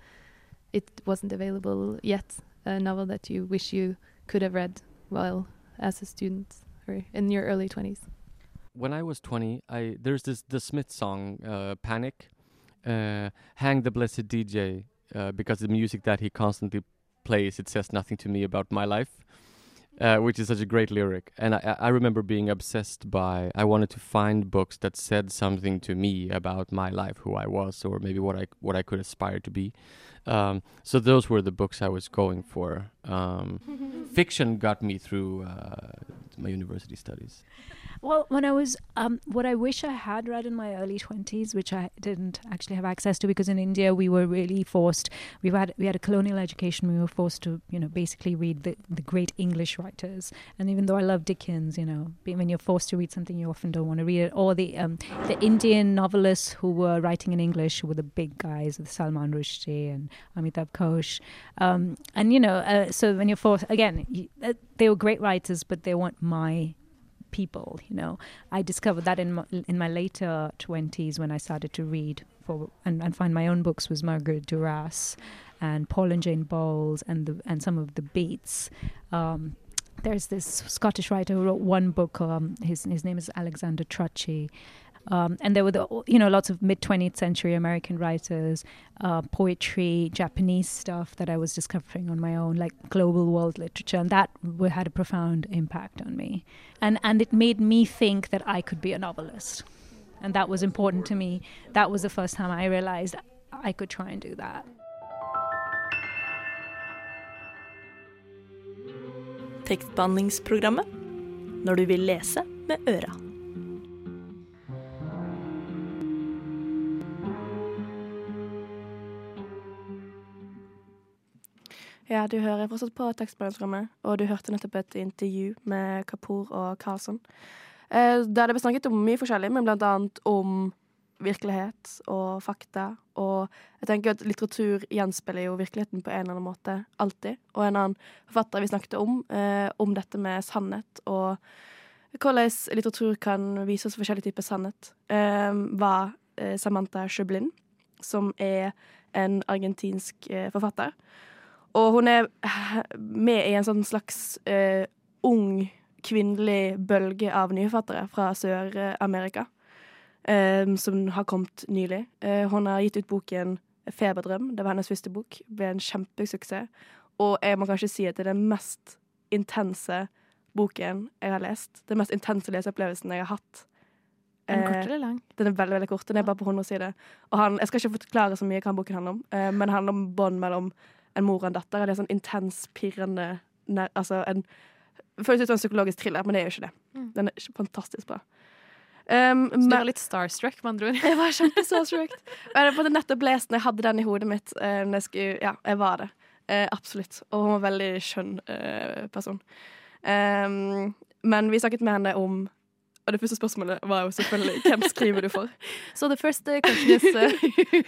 it wasn't available yet, a novel that you wish you could have read while as a student or in your early 20s? When I was 20, I there's this the Smith song uh, "Panic," uh, "Hang the Blessed DJ," uh, because the music that he constantly plays it says nothing to me about my life uh, which is such a great lyric. And I, I remember being obsessed by. I wanted to find books that said something to me about my life, who I was, or maybe what I what I could aspire to be. Um, so those were the books I was going for. Um, (laughs) fiction got me through uh, my university studies. Well, when I was, um, what I wish I had read in my early twenties, which I didn't actually have access to, because in India we were really forced. We had we had a colonial education. We were forced to, you know, basically read the, the great English writers. And even though I love Dickens, you know, when you're forced to read something, you often don't want to read it. Or the um, the Indian novelists who were writing in English were the big guys, the Salman Rushdie and Amitav Ghosh. Um, and you know, uh, so when you're forced, again, you, uh, they were great writers, but they weren't my people. You know, I discovered that in my, in my later twenties when I started to read for and, and find my own books was Marguerite Duras and Paul and Jane Bowles and the and some of the Beats. Um, there's this Scottish writer who wrote one book. Um, his his name is Alexander Trocchi, um, and there were, the, you know, lots of mid 20th century American writers, uh, poetry, Japanese stuff that I was discovering on my own, like global world literature, and that had a profound impact on me. And and it made me think that I could be a novelist, and that was important to me. That was the first time I realized I could try and do that. Tekstbehandlingsprogrammet når du vil lese med øra. Ja, du hører fortsatt på tekstbehandlingsprogrammet, og du hørte nettopp et intervju med Kapoor og Karlsson. Eh, der det ble snakket om mye forskjellig, men blant annet om virkelighet og fakta. Og jeg tenker at litteratur gjenspeiler jo virkeligheten på en eller annen måte, alltid. Og en annen forfatter vi snakket om, eh, om dette med sannhet og hvordan litteratur kan vise oss forskjellige typer sannhet, eh, var eh, Samantha Shublin, som er en argentinsk eh, forfatter. Og hun er med i en sånn slags uh, ung, kvinnelig bølge av nyforfattere fra Sør-Amerika. Um, som har kommet nylig. Uh, hun har gitt ut boken 'Feberdrøm'. Det var hennes første bok. Det Ble en kjempesuksess. Og jeg må kanskje si at det er den mest intense boken jeg har lest. Den mest intense leseopplevelsen jeg har hatt Er den kort Eh, eller lang? Den er veldig veldig kort. Den er bare på 100 sider. Og han, jeg skal ikke forklare så mye hva boken handler om, men det handler om bånd mellom en mor og en datter. Det er sånn intens, pirrende nær, Altså en Føles ut som en psykologisk thriller, men det er jo ikke det. Mm. Den er fantastisk bra. Um, Så du var litt starstruck, med andre ord? Jeg var kjempestarstruck. Jeg hadde nettopp lest den, jeg hadde den i hodet mitt. når jeg skulle, ja, jeg var det. Uh, absolutt. Og hun var en veldig skjønn uh, person. Um, men vi snakket med henne om Og det første spørsmålet var jo selvfølgelig hvem skriver du for? So the first uh, question is uh,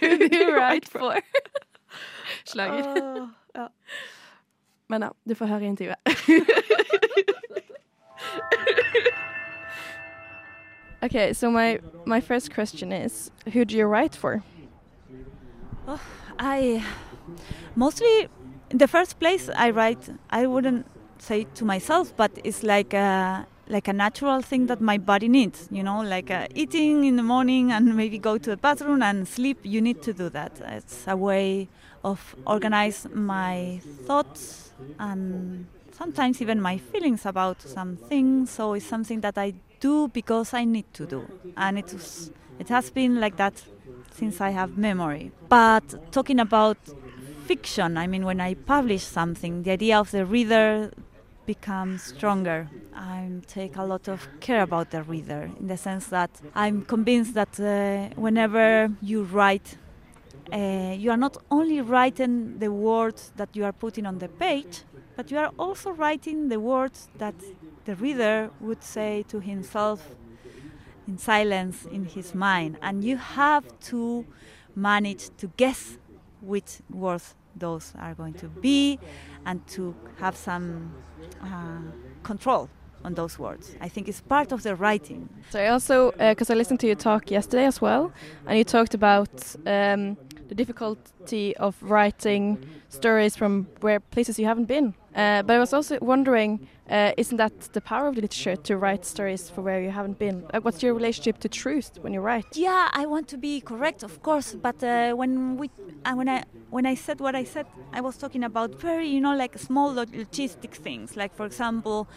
who do you write for? (laughs) Slager. Åh, ja. Men ja, du får høre intervjuet. (laughs) Okay, so my my first question is, who do you write for? I mostly in the first place I write. I wouldn't say to myself, but it's like a like a natural thing that my body needs. You know, like uh, eating in the morning and maybe go to the bathroom and sleep. You need to do that. It's a way of organize my thoughts and sometimes even my feelings about some things. So it's something that I do because I need to do, and it was, it has been like that since I have memory. But talking about fiction, I mean, when I publish something, the idea of the reader becomes stronger. I take a lot of care about the reader in the sense that I'm convinced that uh, whenever you write, uh, you are not only writing the words that you are putting on the page, but you are also writing the words that the reader would say to himself in silence in his mind. And you have to manage to guess which words those are going to be and to have some uh, control on those words. I think it's part of the writing. So I also, because I listened to your talk yesterday as well, and you talked about um, the difficulty of writing stories from where places you haven't been. Uh, but I was also wondering, uh, isn't that the power of the literature to write stories for where you haven't been? Like, what's your relationship to truth when you write? Yeah, I want to be correct, of course. But uh, when we, uh, when I, when I said what I said, I was talking about very, you know, like small log- logistic things. Like, for example,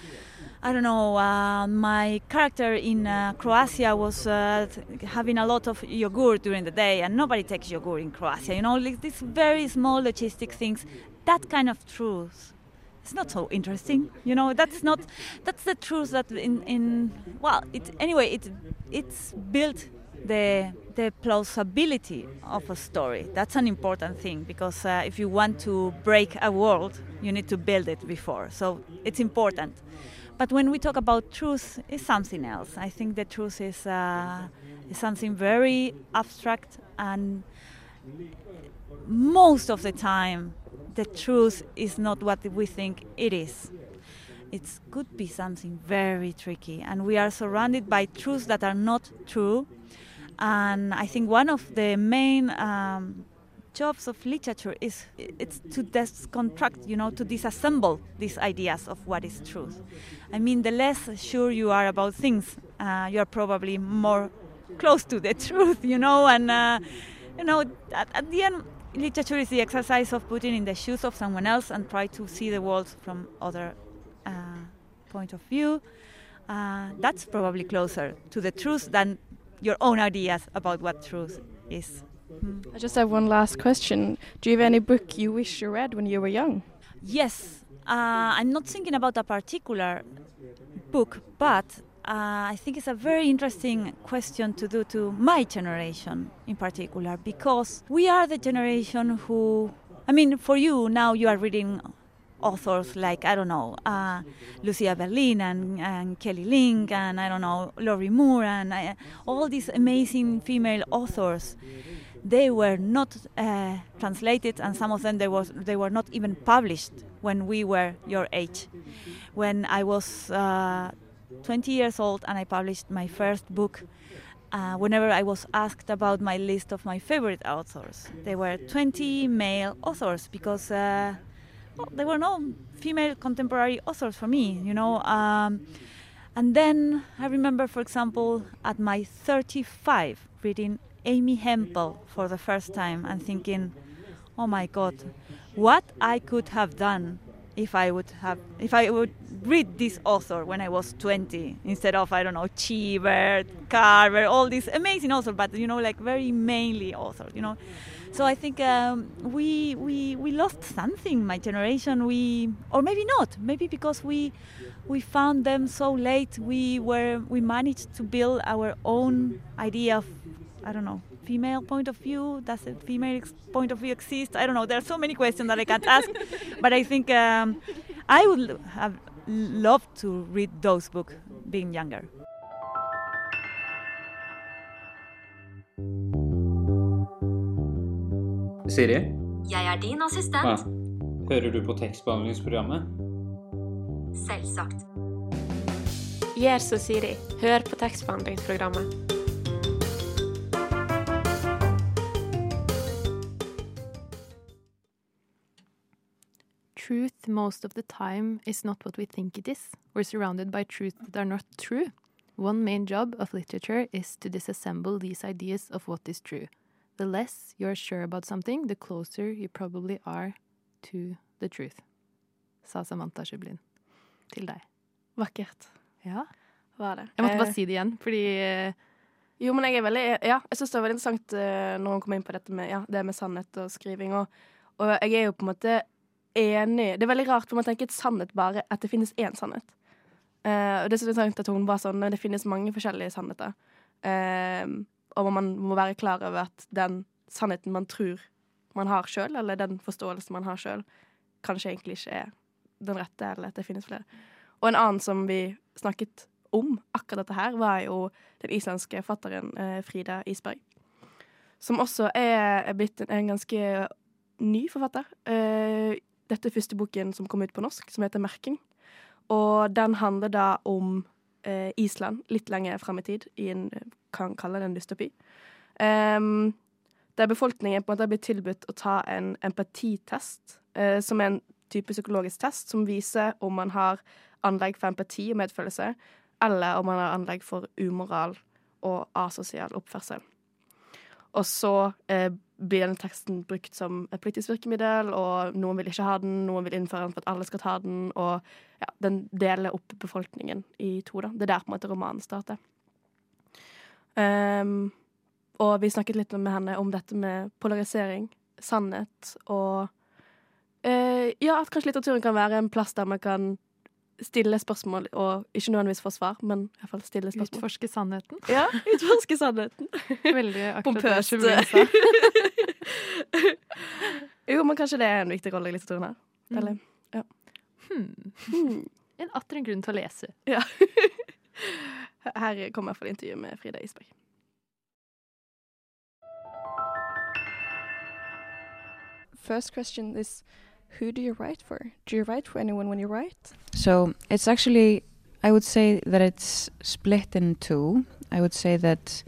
I don't know, uh, my character in uh, Croatia was uh, having a lot of yogurt during the day, and nobody takes yogurt in Croatia. You know, like these very small logistic things. That kind of truth. It's not so interesting, you know. That's not. That's the truth that in in well, it anyway. It it's built the the plausibility of a story. That's an important thing because uh, if you want to break a world, you need to build it before. So it's important. But when we talk about truth, it's something else. I think the truth is, uh, something very abstract, and most of the time, the truth is not what we think it is. It could be something very tricky, and we are surrounded by truths that are not true. And I think one of the main um, jobs of literature is it's to disconstruct, you know, to disassemble these ideas of what is truth. I mean, the less sure you are about things, uh, you are probably more close to the (laughs) truth, you know. And uh, you know, at, at the end, literature is the exercise of putting in the shoes of someone else and try to see the world from other uh, point of view. Uh, that's probably closer to the truth than your own ideas about what truth is. I just have one last question. Do you have any book you wish you read when you were young? Yes, uh, I'm not thinking about a particular book, but uh, I think it's a very interesting question to do to my generation in particular, because we are the generation who, I mean, for you now you are reading authors like I don't know uh, Lucia Berlin and, and Kelly Link and I don't know Lorrie Moore and uh, all these amazing female authors. They were not uh, translated, and some of them they was they were not even published when we were your age. When I was uh, 20 years old and I published my first book. Uh, whenever I was asked about my list of my favorite authors, there were 20 male authors because uh, well, there were no female contemporary authors for me, you know. Um, and then I remember, for example, at my 35, reading Amy Hempel for the first time and thinking, oh my God, what I could have done if I would have if I would read this author when I was 20 instead of I don't know Cheever, Carver, all these amazing authors, but you know like very mainly authors, you know. So I think um, we we we lost something. My generation, we or maybe not, maybe because we we found them so late. We were we managed to build our own idea of I don't know female point of view? Does a female ex- point of view exist? I don't know. There are so many questions that I can't ask, (laughs) but I think um, I would have loved to read those books being younger. Siri? Jeg er din assistent. Ja. Hører du på tekstbehandlingsprogrammet? Selvsagt. Gjør som Siri. Hør på tekstbehandlingsprogrammet. Truth most of the time is not what we think it is. We're surrounded by truths that are not true. One main job of literature is to disassemble these ideas of what is true. The less you're sure about something, the closer you probably are to the truth. Sa Samantha Sjublin til deg. Vakkert. Ja. Var det. Jeg måtte Eh, bare si det igjen, fordi eh, Jo, men jeg er veldig Ja, jeg syns det var veldig interessant eh, når hun kom inn på dette med, ja, det med sannhet og skriving. Og, og jeg er jo på en måte enig Det er veldig rart, for man tenker et sannhet bare at det finnes én sannhet. Uh, og det er så at hun var sånn Det finnes mange forskjellige sannheter. Uh, og man må være klar over at den sannheten man tror man har sjøl, eller den forståelsen man har sjøl, kanskje egentlig ikke er den rette, eller at det finnes flere. Og en annen som vi snakket om akkurat dette her, var jo den islandske fatteren uh, Frida Isberg. Som også er, blitt en, en ganske ny forfatter. Eh, dette er første boken som kom ut på norsk, som heter 'Merking'. Og den handler da om eh, Island litt lenger frem i tid, i en kan kalle det en dystopi. Um, der befolkningen på en måte har blitt tilbudt å ta en empatitest, eh, som er en type psykologisk test som viser om man har anlegg for empati og medfølelse, eller om man har anlegg for umoral og asosial oppførsel. Og så eh, blir denne teksten brukt som et politisk virkemiddel, og noen vil ikke ha den, noen vil innføre den for at alle skal ta den, og ja, den deler opp befolkningen i to, da. Det er der på en måte romanen starter. Um, og vi snakket litt med henne om dette med polarisering, sannhet og uh, Ja, at kanskje litteraturen kan være en plass der man kan stille spørsmål, og ikke nødvendigvis få svar, men i hvert fall stille spørsmål. Utforske sannheten. Ja, utforske sannheten. (laughs) Veldig Pompøst. (laughs) Jo, men kanskje det er en viktig rolle i litteraturen her. Mm. Eller, ja. Hmm. En atter en grunn til å lese. Ja. (laughs) Her kommer iallfall intervjuet med Frida Isberg. First question is who do you write for? Do you write for anyone when you write? So it's actually, I would say that it's split in two. I would say that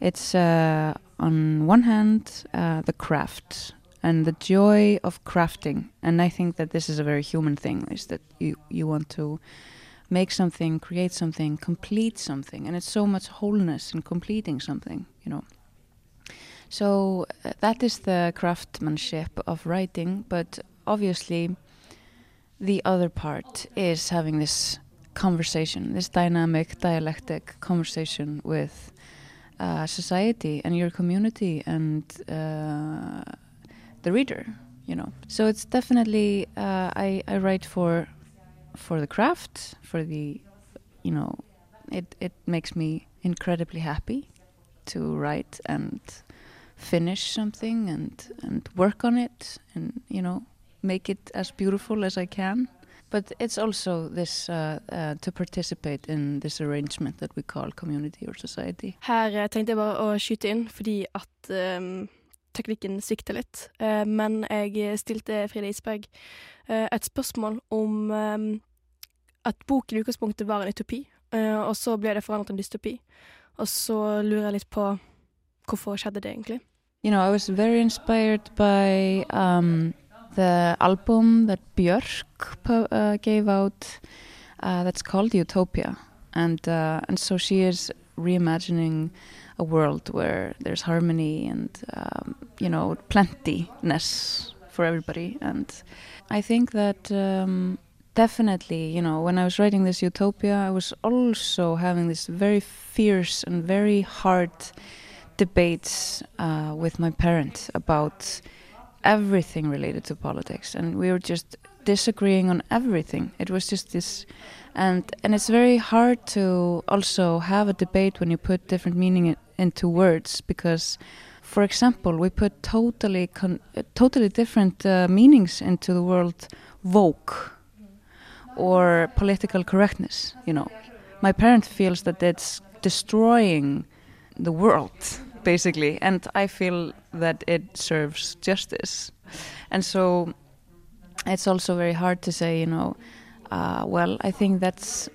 it's uh, on one hand uh, the craft and the joy of crafting, and I think that this is a very human thing: is that you you want to make something, create something, complete something, and it's so much wholeness in completing something, you know. So uh, that is the craftsmanship of writing, but obviously the other part is having this conversation, this dynamic, dialectic conversation with uh, society and your community and uh, the reader, you know. So it's definitely uh, I I write for for the craft, for the you know, it it makes me incredibly happy to write and finish something and and work on it and you know make it as beautiful as I can. But it's also this uh, uh, to participate in this arrangement that we call community or society. Her eh, tenkte jeg bare å skyte inn fordi at um, teknikken svikter litt. Uh, men jeg stilte Frida Isberg eh, et spørsmål om um, at boken i utgangspunktet var en utopi, eh, og så ble det forandret til en dystopi. Og så lurer jeg litt på hvorfor skjedde det egentlig? You know, I was very inspired by um, the album that Björk uh, gave out uh, that's called Utopia. And, uh, and so she is reimagining a world where there's harmony and, um, you know, plentiness for everybody. And I think that um, definitely, you know, when I was writing this utopia, I was also having this very fierce and very hard debates uh, with my parents about everything related to politics, and we were just disagreeing on everything. It was just this, and and it's very hard to also have a debate when you put different meaning in, into words because. For example, we put totally con- totally different uh, meanings into the word woke or political correctness. You know, my parent feels that it's destroying the world basically, and I feel that it serves justice, and so it's also very hard to say, you know, uh, well, I think that's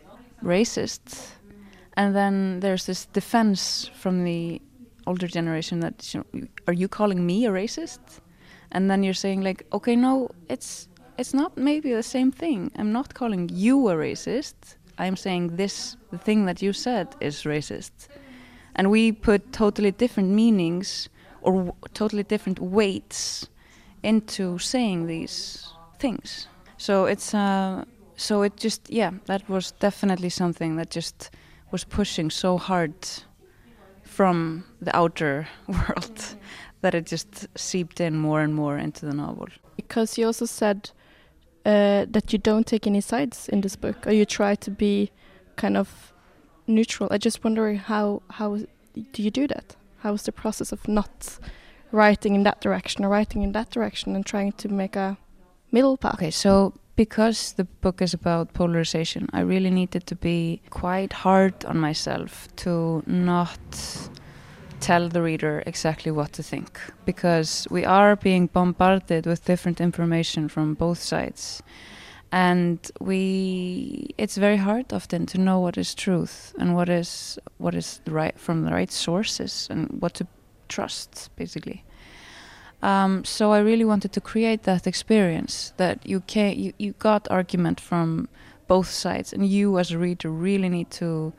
racist, and then there's this defense from the older generation that you know, are you calling me a racist? And then you're saying like, okay, no, it's it's not maybe the same thing. I'm not calling you a racist. I'm saying this the thing that you said is racist. And we put totally different meanings or totally different weights into saying these things. So it's uh, so it just yeah, that was definitely something that just was pushing so hard from the outer (laughs) world (laughs) that it just seeped in more and more into the novel. Because you also said uh, that you don't take any sides in this book, or you try to be kind of neutral. I just wonder how how do you do that? How is the process of not writing in that direction or writing in that direction and trying to make a middle path? Okay, so because the book is about polarization, I really needed to be quite hard on myself to not tell the reader exactly what to think because we are being bombarded with different information from both sides and we it's very hard often to know what is truth and what is what is right from the right sources and what to trust basically. Um, so I really wanted to create that experience that you can you, you got argument from both sides and you as a reader really need to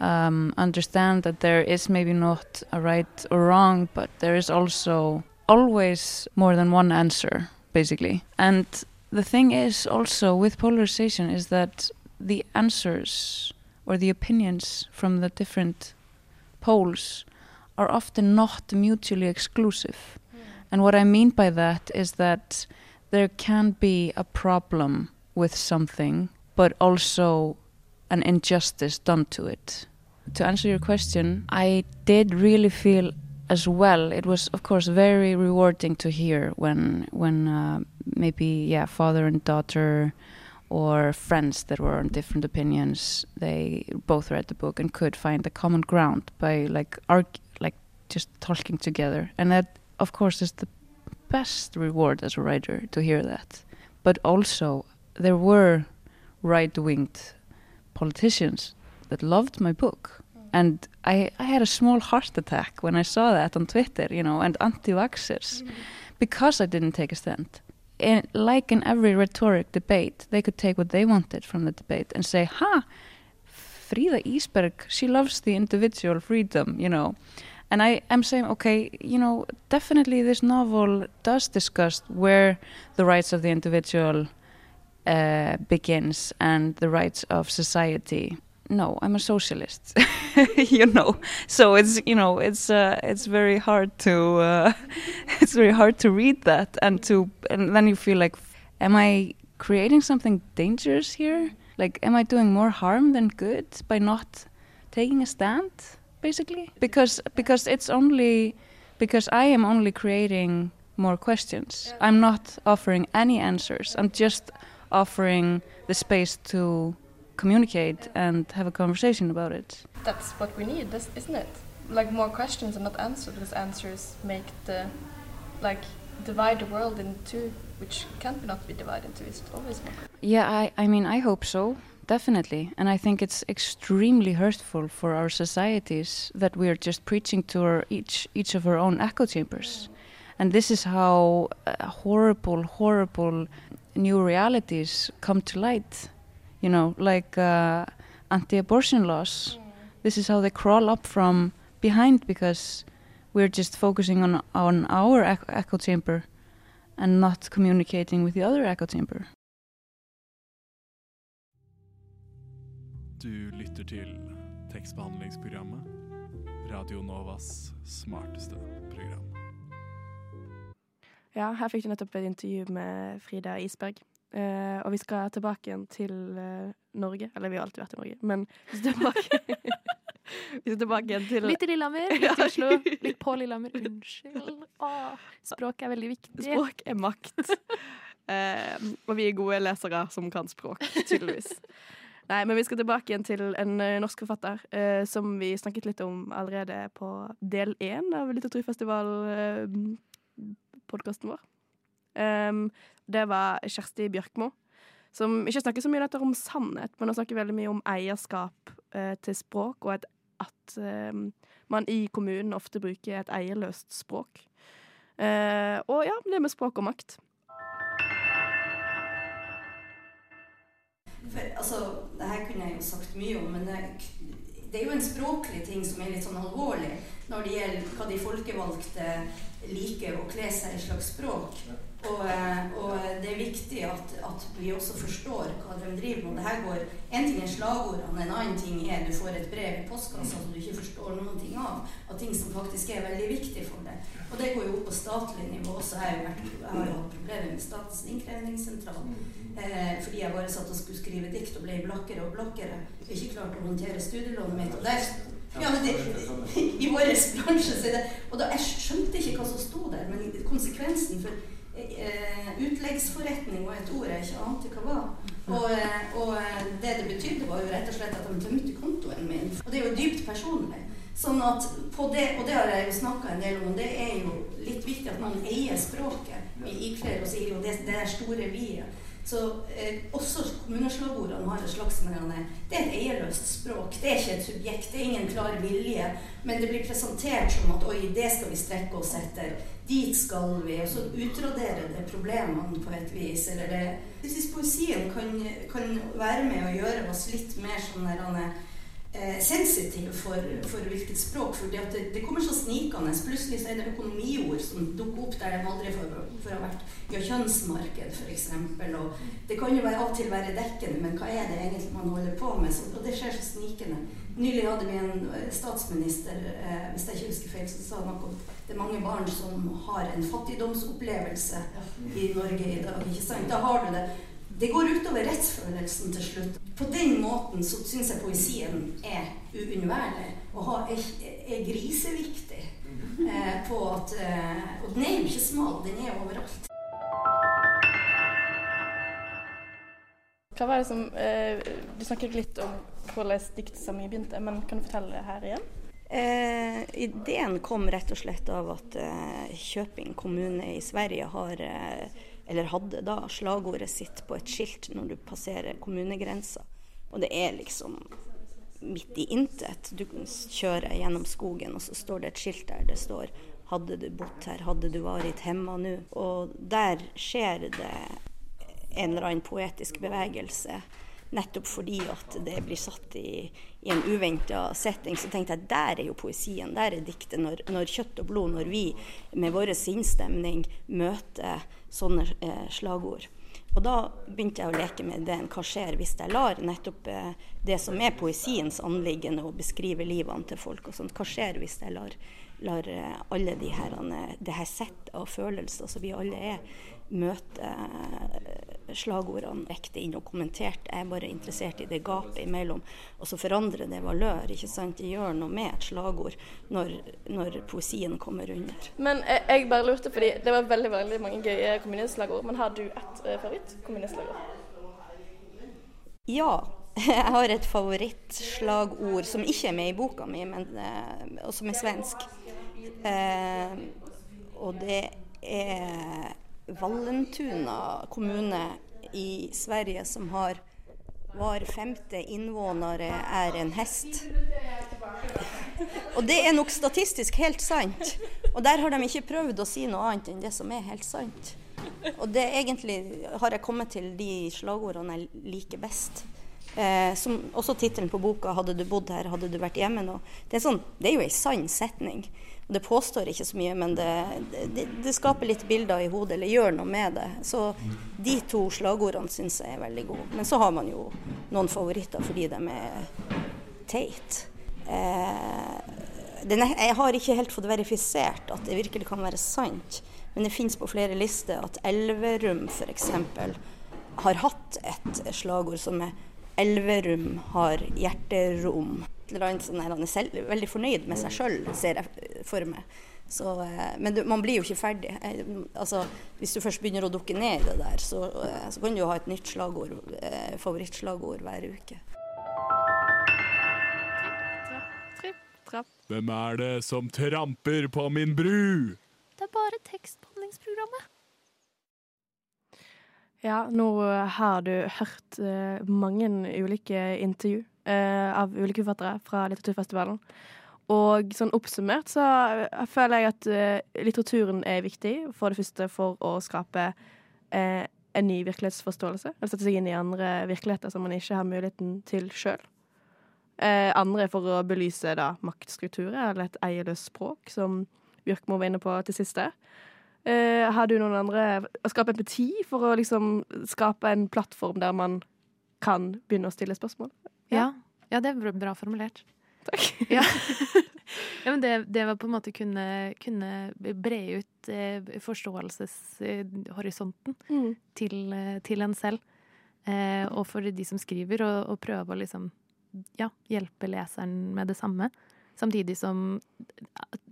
um, understand that there is maybe not a right or wrong but there is also always more than one answer basically. And the thing is also with polarization is that the answers or the opinions from the different poles are often not mutually exclusive. Mm. And what I mean by that is that there can be a problem with something, but also an injustice done to it. To answer your question, I did really feel as well. It was, of course, very rewarding to hear when when uh, maybe yeah, father and daughter or friends that were on different opinions. They both read the book and could find a common ground by like like just talking together, and that, of course, is the best reward as a writer to hear that. But also, there were right-winged politicians that loved my book and I, I had a small heart attack when I saw that on Twitter, you know, and anti-vaxxers, mm. because I didn't take a stand. And like in every rhetoric debate, they could take what they wanted from the debate and say, "Ha, Fríða Ísberg, she loves the individual freedom," you know. And I am saying, okay, you know, definitely this novel does discuss where the rights of the individual uh, begins and the rights of society no, I'm a socialist, (laughs) you know. So it's you know it's uh, it's very hard to uh, (laughs) it's very hard to read that and to and then you feel like, am I creating something dangerous here? Like, am I doing more harm than good by not taking a stand, basically? Because because it's only because I am only creating more questions. I'm not offering any answers. I'm just offering the space to communicate and have a conversation about it. That's what we need, isn't it? Like more questions and not answers, because answers make the like divide the world in two, which can't not be divided into. It's always more. Yeah, I, I mean, I hope so, definitely, and I think it's extremely hurtful for our societies that we are just preaching to our each each of our own echo chambers, and this is how uh, horrible, horrible new realities come to light you know, like uh, anti-abortion laws. Mm. This is how they crawl up from behind because we're just focusing on on our echo chamber, and not communicating with the other echo chamber. Du lytter til tekstbehandlingsprogrammet. Radio Novas smarteste program. Ja, her fikk du nettopp et intervju med Fríða Ísberg. Eh, og vi skal tilbake igjen til uh, Norge. Eller vi har alltid vært i Norge, men vi skal tilbake, (laughs) vi skal tilbake igjen til Litt i Lillehammer, litt i (laughs) Oslo, litt på Lillehammer. Unnskyld. Åh, språk er veldig viktig. Språk er makt. Uh, og vi er gode lesere som kan språk, tydeligvis. Nei, men vi skal tilbake igjen til en eh, norsk forfatter som vi snakket litt om allerede på del én av litteraturfestival-podkasten vår. Um, det var Kjersti Bjørkmo, som ikke snakker så mye om sannhet, men hun snakker veldig mye om eierskap uh, til språk, og at, at um, man i kommunen ofte bruker et eierløst språk. Uh, og ja, det med språk og makt. For, altså, det her kunne jeg jo sagt mye om, men det, det er jo en språklig ting som er litt sånn alvorlig når det gjelder hva de folkevalgte liker å kle seg i slags språk. Og, eh, og det er viktig at, at, vi også forstår hva de driver med. Det her går, En ting er slagordene, en annen ting er du får et brev i postkassa som du ikke forstår noen ting av. Av ting som faktisk er veldig viktig for deg. Og det går jo opp på statlig nivå også. Jeg, vært, jeg har jo hatt problemer med Statens innkrevingssentral. Eh, fordi jeg bare satt og skulle skrive dikt og ble blakkere og blakkere. Jeg ikke klart å håndtere studielånet mitt. Og der ja, men det, (laughs) I vår bransje så er det Og da, jeg skjønte ikke hva som sto der, men konsekvensen for utleggsforretning var et ord jeg ikke ante hva var. Og, eh, og, eh, det det betydde, var jo rett og slett at de tømte kontoen min. Og det er jo dypt personlig. Sånn at på det, Og det har jeg jo snakka en del om, det er jo litt viktig at man eier språket. Vi ikler oss i det, det er store vi-et. Så eh, også kommuneslagordene har et slags Det er et eierløst språk. Det er ikke et subjekt. Det er ingen klar vilje. Men det blir presentert som at oi, det skal vi strekke oss etter. Dit skal vi. Og så utraderer det problemene på et vis. Eller det Hvis poesien kan, kan være med å gjøre oss litt mer sånn eh, sensitiv for, for, hvilket språk. For det, det, kommer så snikende. Plutselig så er det økonomiord som dukker opp der de aldri får, får ha vært. Vi har kjønnsmarked, f.eks. Og det kan jo være, av og til være dekkende, men hva er det egentlig man holder på med? Så, og det skjer så snikende. Nylig hadde vi en eh, statsminister, eh, hvis jeg ikke husker feil, som sa noe om det er mange barn som har en fattigdomsopplevelse i Norge i dag. ikke sant? Da har du det. Det går utover rettsfølelsen til slutt. På den måten så syns jeg poesien er uunnværlig og er, er griseviktig. Eh, på at, eh, og den er jo ikke smal, den er overalt. Hva var det som, eh, Du snakket litt om hvordan diktsamlingen begynte, men kan du fortelle det her igjen? Eh, ideen kom rett og slett av at eh, Kjøping kommune i Sverige har eh, eller hadde da, slagordet sitt på et skilt når du passerer kommunegrensa. Og det er liksom midt i intet. Du kjører gjennom skogen, og så står det et skilt der det står 'Hadde du bodd her, hadde du vært hemma nå'. Og der skjer det en eller annen poetisk bevegelse. Nettopp fordi at det blir satt i, i en uventa setting. Så tenkte jeg der er jo poesien, der er diktet. Når, når kjøtt og blod, når vi med vår sinnsstemning møter sånne eh, slagord. Og da begynte jeg å leke med ideen Hva skjer hvis jeg lar nettopp eh, det som er poesiens anliggende, å beskrive livene til folk og sånt, hva skjer hvis jeg lar, lar eh, alle de her, det her settet av følelser som vi alle er, møte eh, slagordene ekte inn og kommentert. Jeg er bare interessert i det gapet imellom. Og så forandrer det valør. ikke sant? Det gjør noe med et slagord når, når poesien kommer under. Men jeg, jeg, bare lurte, fordi det var veldig veldig mange gøye kommunistslagord. Men har du et uh, favoritt-kommunistslagord? Ja. (laughs) Jeg har et favorittslagord som ikke er med i boka mi, men, uh, og som er svensk. Eh, og det er Vallentuna kommune i Sverige som har hver femte innvånere er en hest. Og det er nok statistisk helt sant. Og der har de ikke prøvd å si noe annet enn det som er helt sant. Og det egentlig har jeg kommet til de slagordene jeg liker best. Eh, som også tittelen på boka 'Hadde du bodd her, hadde du vært hjemme nå'. Det er, sånn, det er jo ei sann setning. Det påstår ikke så mye, men det, det, det skaper litt bilder i hodet, eller gjør noe med det. Så de to slagordene syns jeg er veldig gode. Men så har man jo noen favoritter fordi de er teite. Eh, jeg har ikke helt fått verifisert at det virkelig kan være sant, men det fins på flere lister at Elverum f.eks. har hatt et slagord som er 'Elverum har hjerterom'. Eller annet sånn Han er selv, veldig fornøyd med seg sjøl, ser jeg for meg. Så, eh, men du, man blir jo ikke ferdig. Eh, Altså, hvis du først begynner å dukke ned i det der, så, eh, så kan du jo ha et nytt slagord, favorittslagord hver uke. Hvem er det som tramper på min bru? Det er bare tekstbehandlingsprogrammet. Ja, nå har du hørt mange ulike intervju av ulike forfattere fra litteraturfestivalen. Og sånn oppsummert så eh, føler jeg at uh, litteraturen er viktig, for det første for å skape uh, en ny virkelighetsforståelse. Eller sette seg inn i andre virkeligheter som man ikke har muligheten til sjøl. Uh, andre for å belyse da maktstrukturer, eller et eierløst språk, som Bjørkmo var inne på til siste. Eh, har du noen andre Å skape empati for å liksom skape en plattform der man kan begynne å stille spørsmål? Ja, ja det er bra- bra formulert. Takk. Ja. (laughs) ja, men det, det var på en måte kunne, kunne bre ut eh, forståelseshorisonten Mm. til, eh, til en selv. Eh, og for de som skriver, og, og prøve å liksom ja, hjelpe leseren med det samme. Samtidig som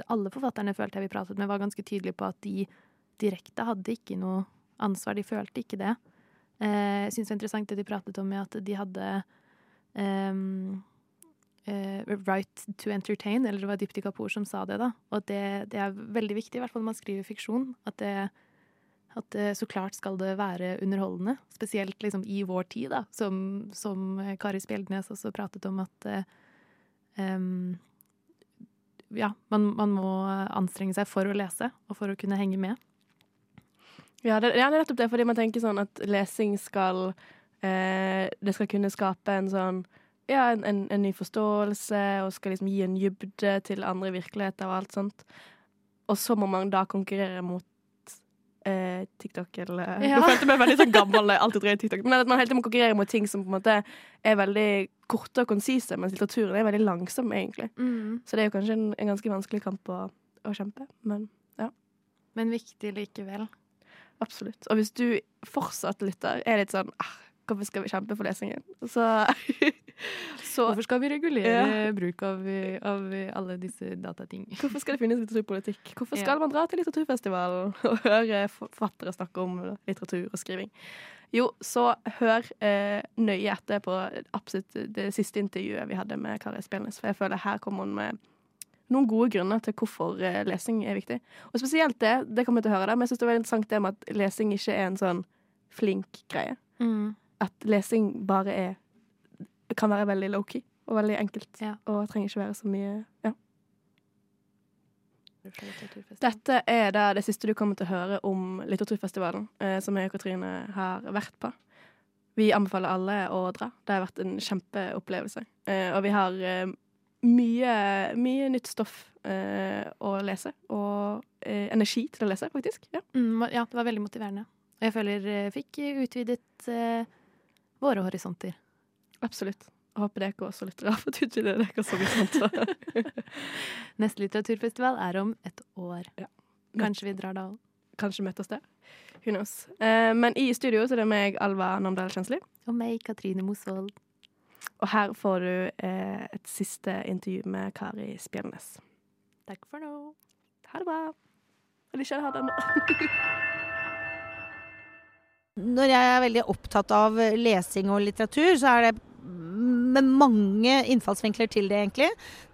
alle forfatterne følte jeg vi pratet med, var ganske tydelige på at de direkte hadde ikke noe ansvar. De følte ikke det. Eh, jeg syns det var interessant det de pratet om med at de hadde ehm, uh, right to entertain, eller det var Dipti Kapoor som sa det, da. Og det, det er veldig viktig, i hvert fall når man skriver fiksjon, at det, at det så klart skal det være underholdende. Spesielt liksom i vår tid, da, som, som Kari Spjeldnes også pratet om at em, ja, man, man må anstrenge seg for å lese, og for å kunne henge med. Ja, det, ja, det er nettopp det, fordi man tenker sånn at lesing skal eh, Det skal kunne skape en sånn Ja, en, en, en ny forståelse, og skal liksom gi en dybde til andre virkeligheter og alt sånt. Og så må man da konkurrere mot eh, TikTok eller Ja. (laughs) Nå følte jeg meg veldig sånn gammel alltid drev TikTok. Men at man hele tiden må konkurrere mot ting som på en måte er veldig korte og konsise, mens litteraturen er veldig langsom, egentlig. Mm. Så det er jo kanskje en, en ganske vanskelig kamp å, å kjempe, men ja. Men viktig likevel. Absolutt. Og hvis du fortsatt lytter, er litt sånn ah, Hvorfor skal vi kjempe for lesingen? Så, (laughs) så Hvorfor skal vi regulere Ja. bruk av, av alle disse datating? (laughs) Hvorfor skal det finnes litteraturpolitikk? Hvorfor skal Ja. man dra til litteraturfestivalen (laughs) og høre forfattere snakke om litteratur og skriving? Jo, så hør eh, nøye etter på absolutt det siste intervjuet vi hadde med Kari Spelnes, for jeg føler her kommer hun med noen gode grunner til hvorfor eh, lesing er viktig. Og spesielt det, det kommer vi til å høre der, men jeg synes det var interessant det med at lesing ikke er en sånn flink greie. Mm. At lesing bare er kan være veldig low-key og veldig enkelt, og trenger ikke være så mye ja. Dette er da det siste du kommer til å høre om litteraturfestivalen, eh, som jeg og Katrine har vært på. Vi anbefaler alle å dra. Det har vært en kjempeopplevelse. Eh, og vi har eh, mye, mye nytt stoff eh, å lese, og eh, energi til å lese, faktisk. Ja. Mm, ja, det var veldig motiverende. Og jeg føler jeg fikk utvidet eh, våre horisonter. Absolutt. Jeg håper dere også lytter av og utvider deres horisonter. Neste litteraturfestival er om et år. Kanskje vi drar da òg. Kanskje møtes der. Who knows. Eh, men i studio så er det meg, Alva Namdal Kjensli. Og meg, Katrine Mosvold. Og her får du eh, et siste intervju med Kari Spjelnes. Takk for nå. Ha det bra. Eller ikke ha det ennå. (laughs) Når jeg er veldig opptatt av lesing og litteratur, så er det med mange innfallsvinkler til det, egentlig.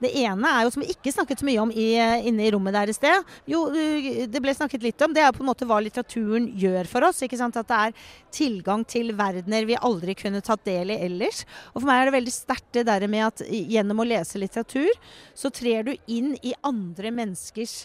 Det ene er jo, som vi ikke snakket så mye om i, inne i rommet der i sted, jo, det ble snakket litt om, det er på en måte hva litteraturen gjør for oss. ikke sant? At det er tilgang til verdener vi aldri kunne tatt del i ellers. Og for meg er det veldig sterkt det der med at gjennom å lese litteratur, så trer du inn i andre menneskers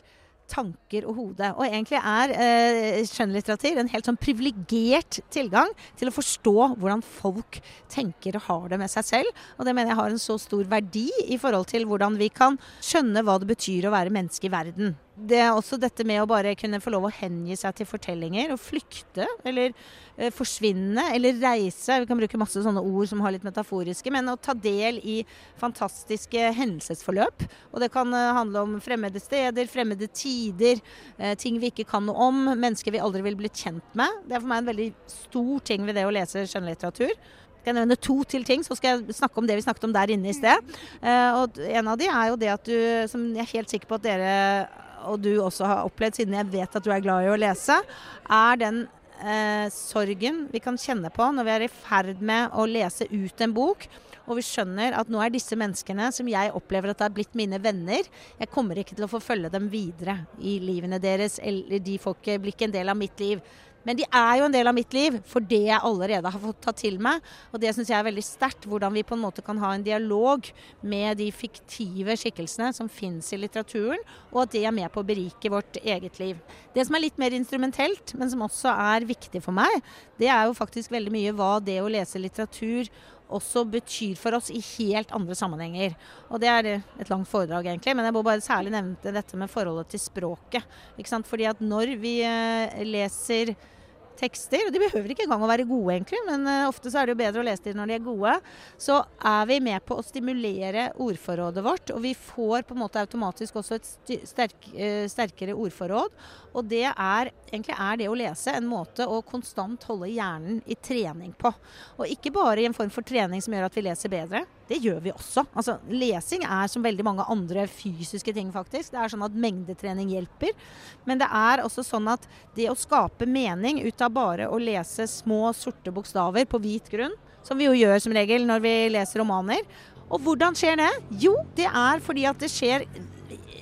tanker og hode. Og egentlig er eh, skjønnlitteratur en helt sånn privilegert tilgang til å forstå hvordan folk tenker og har det med seg selv. Og det mener jeg har en så stor verdi i forhold til hvordan vi kan skjønne hva det betyr å være menneske i verden. Det er også dette med å bare kunne få lov å hengi seg til fortellinger og flykte, eller eh, forsvinne, eller reise. Vi kan bruke masse sånne ord som har litt metaforiske, men å ta del i fantastiske hendelsesforløp. Og det kan eh, handle om fremmede steder, fremmede tider, eh, ting vi ikke kan noe om, mennesker vi aldri vil bli kjent med. Det er for meg en veldig stor ting ved det å lese skjønnlitteratur. Skal jeg nevne to til ting, så skal jeg snakke om det vi snakket om der inne i sted. Eh, og en av de er jo det at du, som jeg er helt sikker på at dere og du også har opplevd, siden jeg vet at du er glad i å lese, er den eh, sorgen vi kan kjenne på når vi er i ferd med å lese ut en bok. Og vi skjønner at nå er disse menneskene som jeg opplever at har blitt mine venner, jeg kommer ikke til å få følge dem videre i livene deres, eller de får ikke bli ikke en del av mitt liv. Men de er jo en del av mitt liv, for det jeg allerede har fått ta til meg. Og det syns jeg er veldig sterkt. Hvordan vi på en måte kan ha en dialog med de fiktive skikkelsene som fins i litteraturen, og at de er med på å berike vårt eget liv. Det som er litt mer instrumentelt, men som også er viktig for meg, det er jo faktisk veldig mye hva det å lese litteratur også betyr for oss i helt andre sammenhenger. Og det er et langt foredrag, egentlig, men jeg må bare særlig nevne dette med forholdet til språket. Fordi at når vi eh, leser tekster, og de behøver ikke engang å være gode, egentlig, men uh, ofte så er det jo bedre å lese dem når de er gode, så er vi med på å stimulere ordforrådet vårt. Og vi får på en måte automatisk også et sterk, uh, sterkere ordforråd. Og det er egentlig er det å lese en måte å konstant holde hjernen i trening på. Og ikke bare i en form for trening som gjør at vi leser bedre. Det gjør vi også. Altså, lesing er som veldig mange andre fysiske ting, faktisk. Det er sånn at mengdetrening hjelper. Men det er også sånn at det å skape mening ut av bare å lese små, sorte bokstaver på hvit grunn, som vi jo gjør som regel når vi leser romaner. Og hvordan skjer det? Jo, det er fordi at det skjer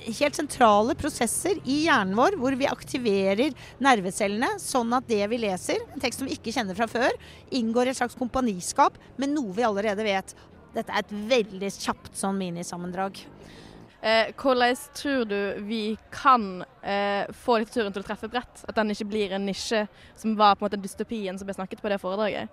helt sentrale prosesser i hjernen vår hvor vi aktiverer nervecellene sånn at det vi leser, en tekst som vi ikke kjenner fra før, inngår i et slags kompaniskap med noe vi allerede vet. Dette er et veldig kjapt sånn minisammendrag. Eh, hvordan tror du vi kan eh, få litteraturen til å treffe bredt? At den ikke blir en nisje som var på en måte dystopien som ble snakket på det foredraget?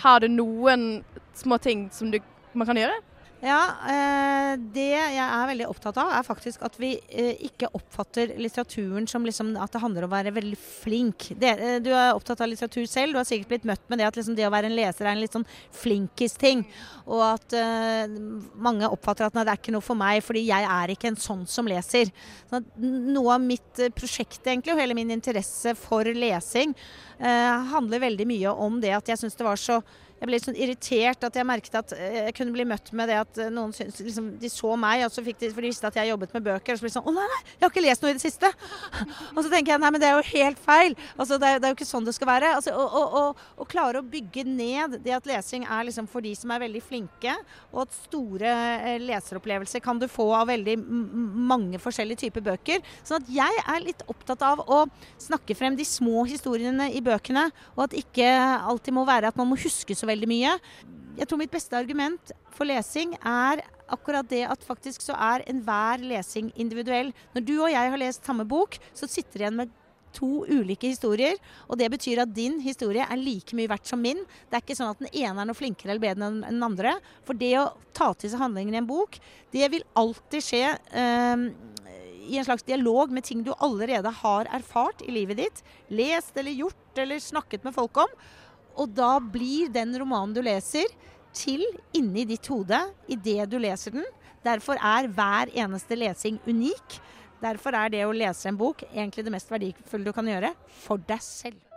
Har du noen små ting som du, man kan gjøre? Ja, eh, det jeg er veldig opptatt av, er faktisk at vi eh, ikke oppfatter litteraturen som liksom at det handler om å være veldig flink. Det, eh, du er opptatt av litteratur selv. Du har sikkert blitt møtt med det at liksom det å være en leser er en litt sånn flinkis-ting. Og at uh, mange oppfatter at nei, det er ikke noe for meg, fordi jeg er ikke en sånn som leser. Så noe av mitt prosjekt egentlig, og hele min interesse for lesing uh, handler veldig mye om det at jeg syns det var så jeg ble litt sånn irritert at jeg merket at eh, jeg kunne bli møtt med det at eh, noen syntes, liksom, de så meg, og så fikk de, for de visste at jeg jobbet med bøker. Og så ble de sånn Å nei, nei, jeg har ikke lest noe i det siste! (laughs) og så tenker jeg nei, men det er jo helt feil. Altså, det, er, det er jo ikke sånn det skal være. Altså, å, klare å bygge ned det at lesing er liksom for de som er veldig flinke, og at store eh, leseropplevelser kan du få av veldig mange forskjellige typer bøker. Sånn at jeg er litt opptatt av å snakke frem de små historiene i bøkene, og at ikke alltid må være at man må huske så veldig mye. Jeg tror mitt beste argument for lesing er akkurat det at faktisk så er enhver lesing individuell. Når du og jeg har lest samme bok, så sitter det igjen med to ulike historier. Og det betyr at din historie er like mye verdt som min. Det er ikke sånn at den ene er noe flinkere eller bedre enn den andre. For det å ta til seg handlingen i en bok, det vil alltid skje eh, i en slags dialog med ting du allerede har erfart i livet ditt. Lest eller gjort eller snakket med folk om. Og da blir den romanen du leser, til inni ditt hode idet du leser den. Derfor er hver eneste lesing unik. Derfor er det å lese en bok egentlig det mest verdifulle du kan gjøre for deg selv.